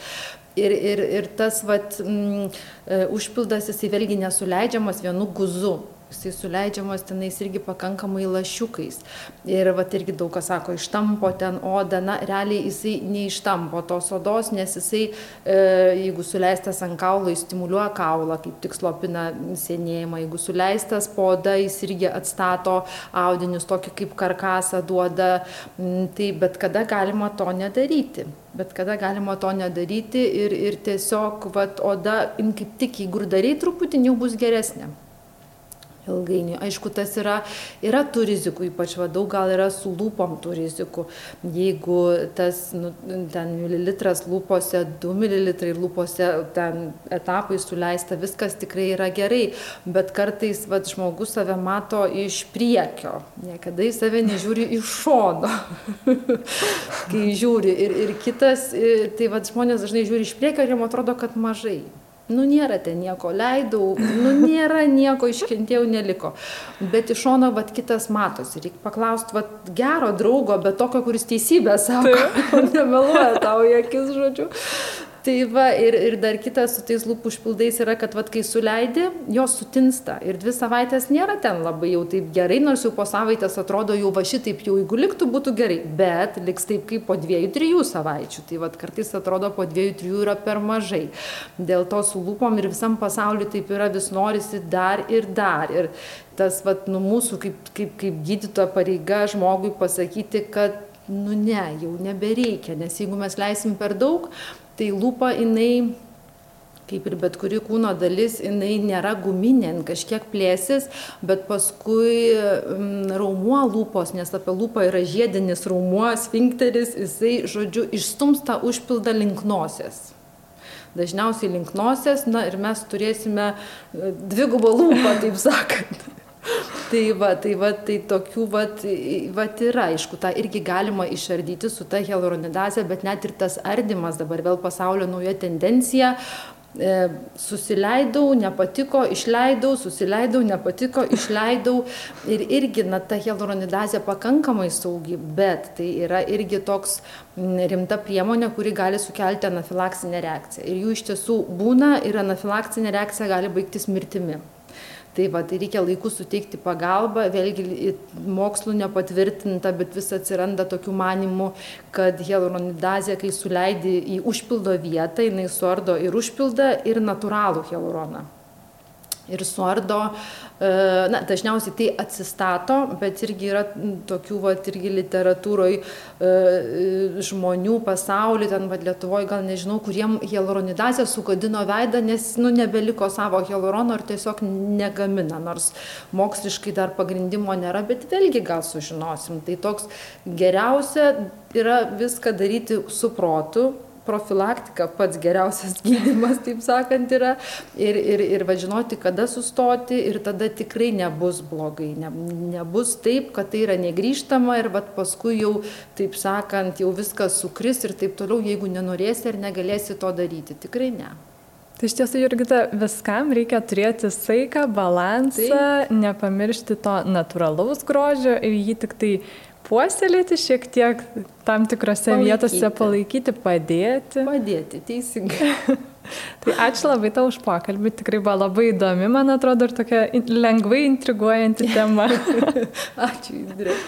Ir, ir, ir tas vat, m, e, užpildas jisai vėlgi nesuleidžiamas vienu guzu jisai suleidžiamas tenais irgi pakankamai lašiukais. Ir vat irgi daug kas sako, ištampo ten odą, na, realiai jisai neištampo tos odos, nes jisai, e, jeigu suleistas ant kaulo, jis stimuliuoja kaulą, kaip tik slopina senėjimą, jeigu suleistas po oda, jis irgi atstato audinius, tokį kaip karkasą duoda, tai bet kada galima to nedaryti. Bet kada galima to nedaryti ir, ir tiesiog vat, oda, kaip tik jeigu darai truputį, jau bus geresnė ilgainiui. Aišku, tas yra, yra tų rizikų, ypač va, daug gal yra su lūpom tų rizikų. Jeigu tas nu, ten mililitras lūpose, 2 mililitrai lūpose, ten etapai suleista, viskas tikrai yra gerai, bet kartais va, žmogus save mato iš priekio, niekada į save nežiūri iš šono, kai žiūri. Ir, ir kitas, tai va, žmonės dažnai žiūri iš priekio ir jiems atrodo, kad mažai nu nėra ten nieko, leidau, nu nėra nieko, iškentėjau, neliko. Bet iš šono, vad kitas matosi, reikia paklausti, vad gero draugo, bet tokio, kuris teisybę sako, nemeluoja tau į akis, žodžiu tai va ir ir dar kitas su tais lūpų užpildais yra kad vat kai suleidi jos sutinsta. Ir dvi savaites nėra ten labai jau taip gerai nors jau po savaitės atrodo jau va šitaip jau jeigu liktų būtų gerai. Bet liks taip kaip po dviejų trijų savaičių. Tai vat kartais atrodo po dviejų trijų yra per mažai. Dėl to su lūpom ir visam pasauly taip yra vis norisi dar ir dar. Ir tas vat nu mūsų kaip kaip kaip gydytojo pareiga žmogui pasakyti kad nu ne jau nebereikia. Nes jeigu mes leisim per daug tai lūpa jinai kaip ir bet kuri kūno dalis, jinai nėra guminė, kažkiek plėsis, bet paskui mm, raumuo lūpos, nes apie lūpą yra žiedinis raumuo, sfinkteris, jisai, žodžiu, išstumsta užpildą linknosios. Dažniausiai linknosios, na ir mes turėsime e, dvigubą lūpą, taip sakant tai va tai va tai tokių vat vat yra aišku tą irgi galima išardyti su ta hialuronidaze bet net ir tas ardymas dabar vėl pasaulio nauja tendencija e, susileidau, nepatiko, išleidau, susileidau, nepatiko, išleidau. Ir irgi, na, ta hialuronidazė pakankamai saugi, bet tai yra irgi toks rimta priemonė, kuri gali sukelti anafilaksinę reakciją. Ir jų iš tiesų būna ir anafilaksinė reakcija gali baigtis mirtimi tai va tai reikia laiku suteikti pagalbą vėlgi mokslu nepatvirtinta bet vis atsiranda tokių manymų kad hialuronidazė kai suleidi į užpildo vietą jinai suardo ir užpildą ir natūralų hialuroną ir suardo, e, na, dažniausiai tai atsistato, bet irgi yra tokių, va, irgi literatūroje žmonių pasaulyje, ten, va, Lietuvoje, gal nežinau, kuriem hialuronidazė sugadino veidą, nes, nu, nebeliko savo hialurono ir tiesiog negamina, nors moksliškai dar pagrindimo nėra, bet vėlgi gal sužinosim. Tai toks geriausia yra viską daryti su protu, profilaktika pats geriausias gydymas, taip sakant, yra. Ir, ir, ir važinoti, kada sustoti ir tada tikrai nebus blogai. Ne, nebus taip, kad tai yra negryžtama ir vat, paskui jau, taip sakant, jau viskas sukris ir taip toliau, jeigu nenorėsi ir negalėsi to daryti. Tikrai ne. Tai iš tiesų, Jurgita, viskam reikia turėti saiką, balansą, Taip. nepamiršti to natūralaus grožio ir jį tik tai puoselėti šiek tiek tam tikrose palaikyti. vietose, palaikyti, padėti. Padėti, teisingai. tai ačiū labai tau už pokalbį, tikrai buvo labai įdomi, man atrodo, ir tokia lengvai intriguojanti tema. ačiū, Indrė.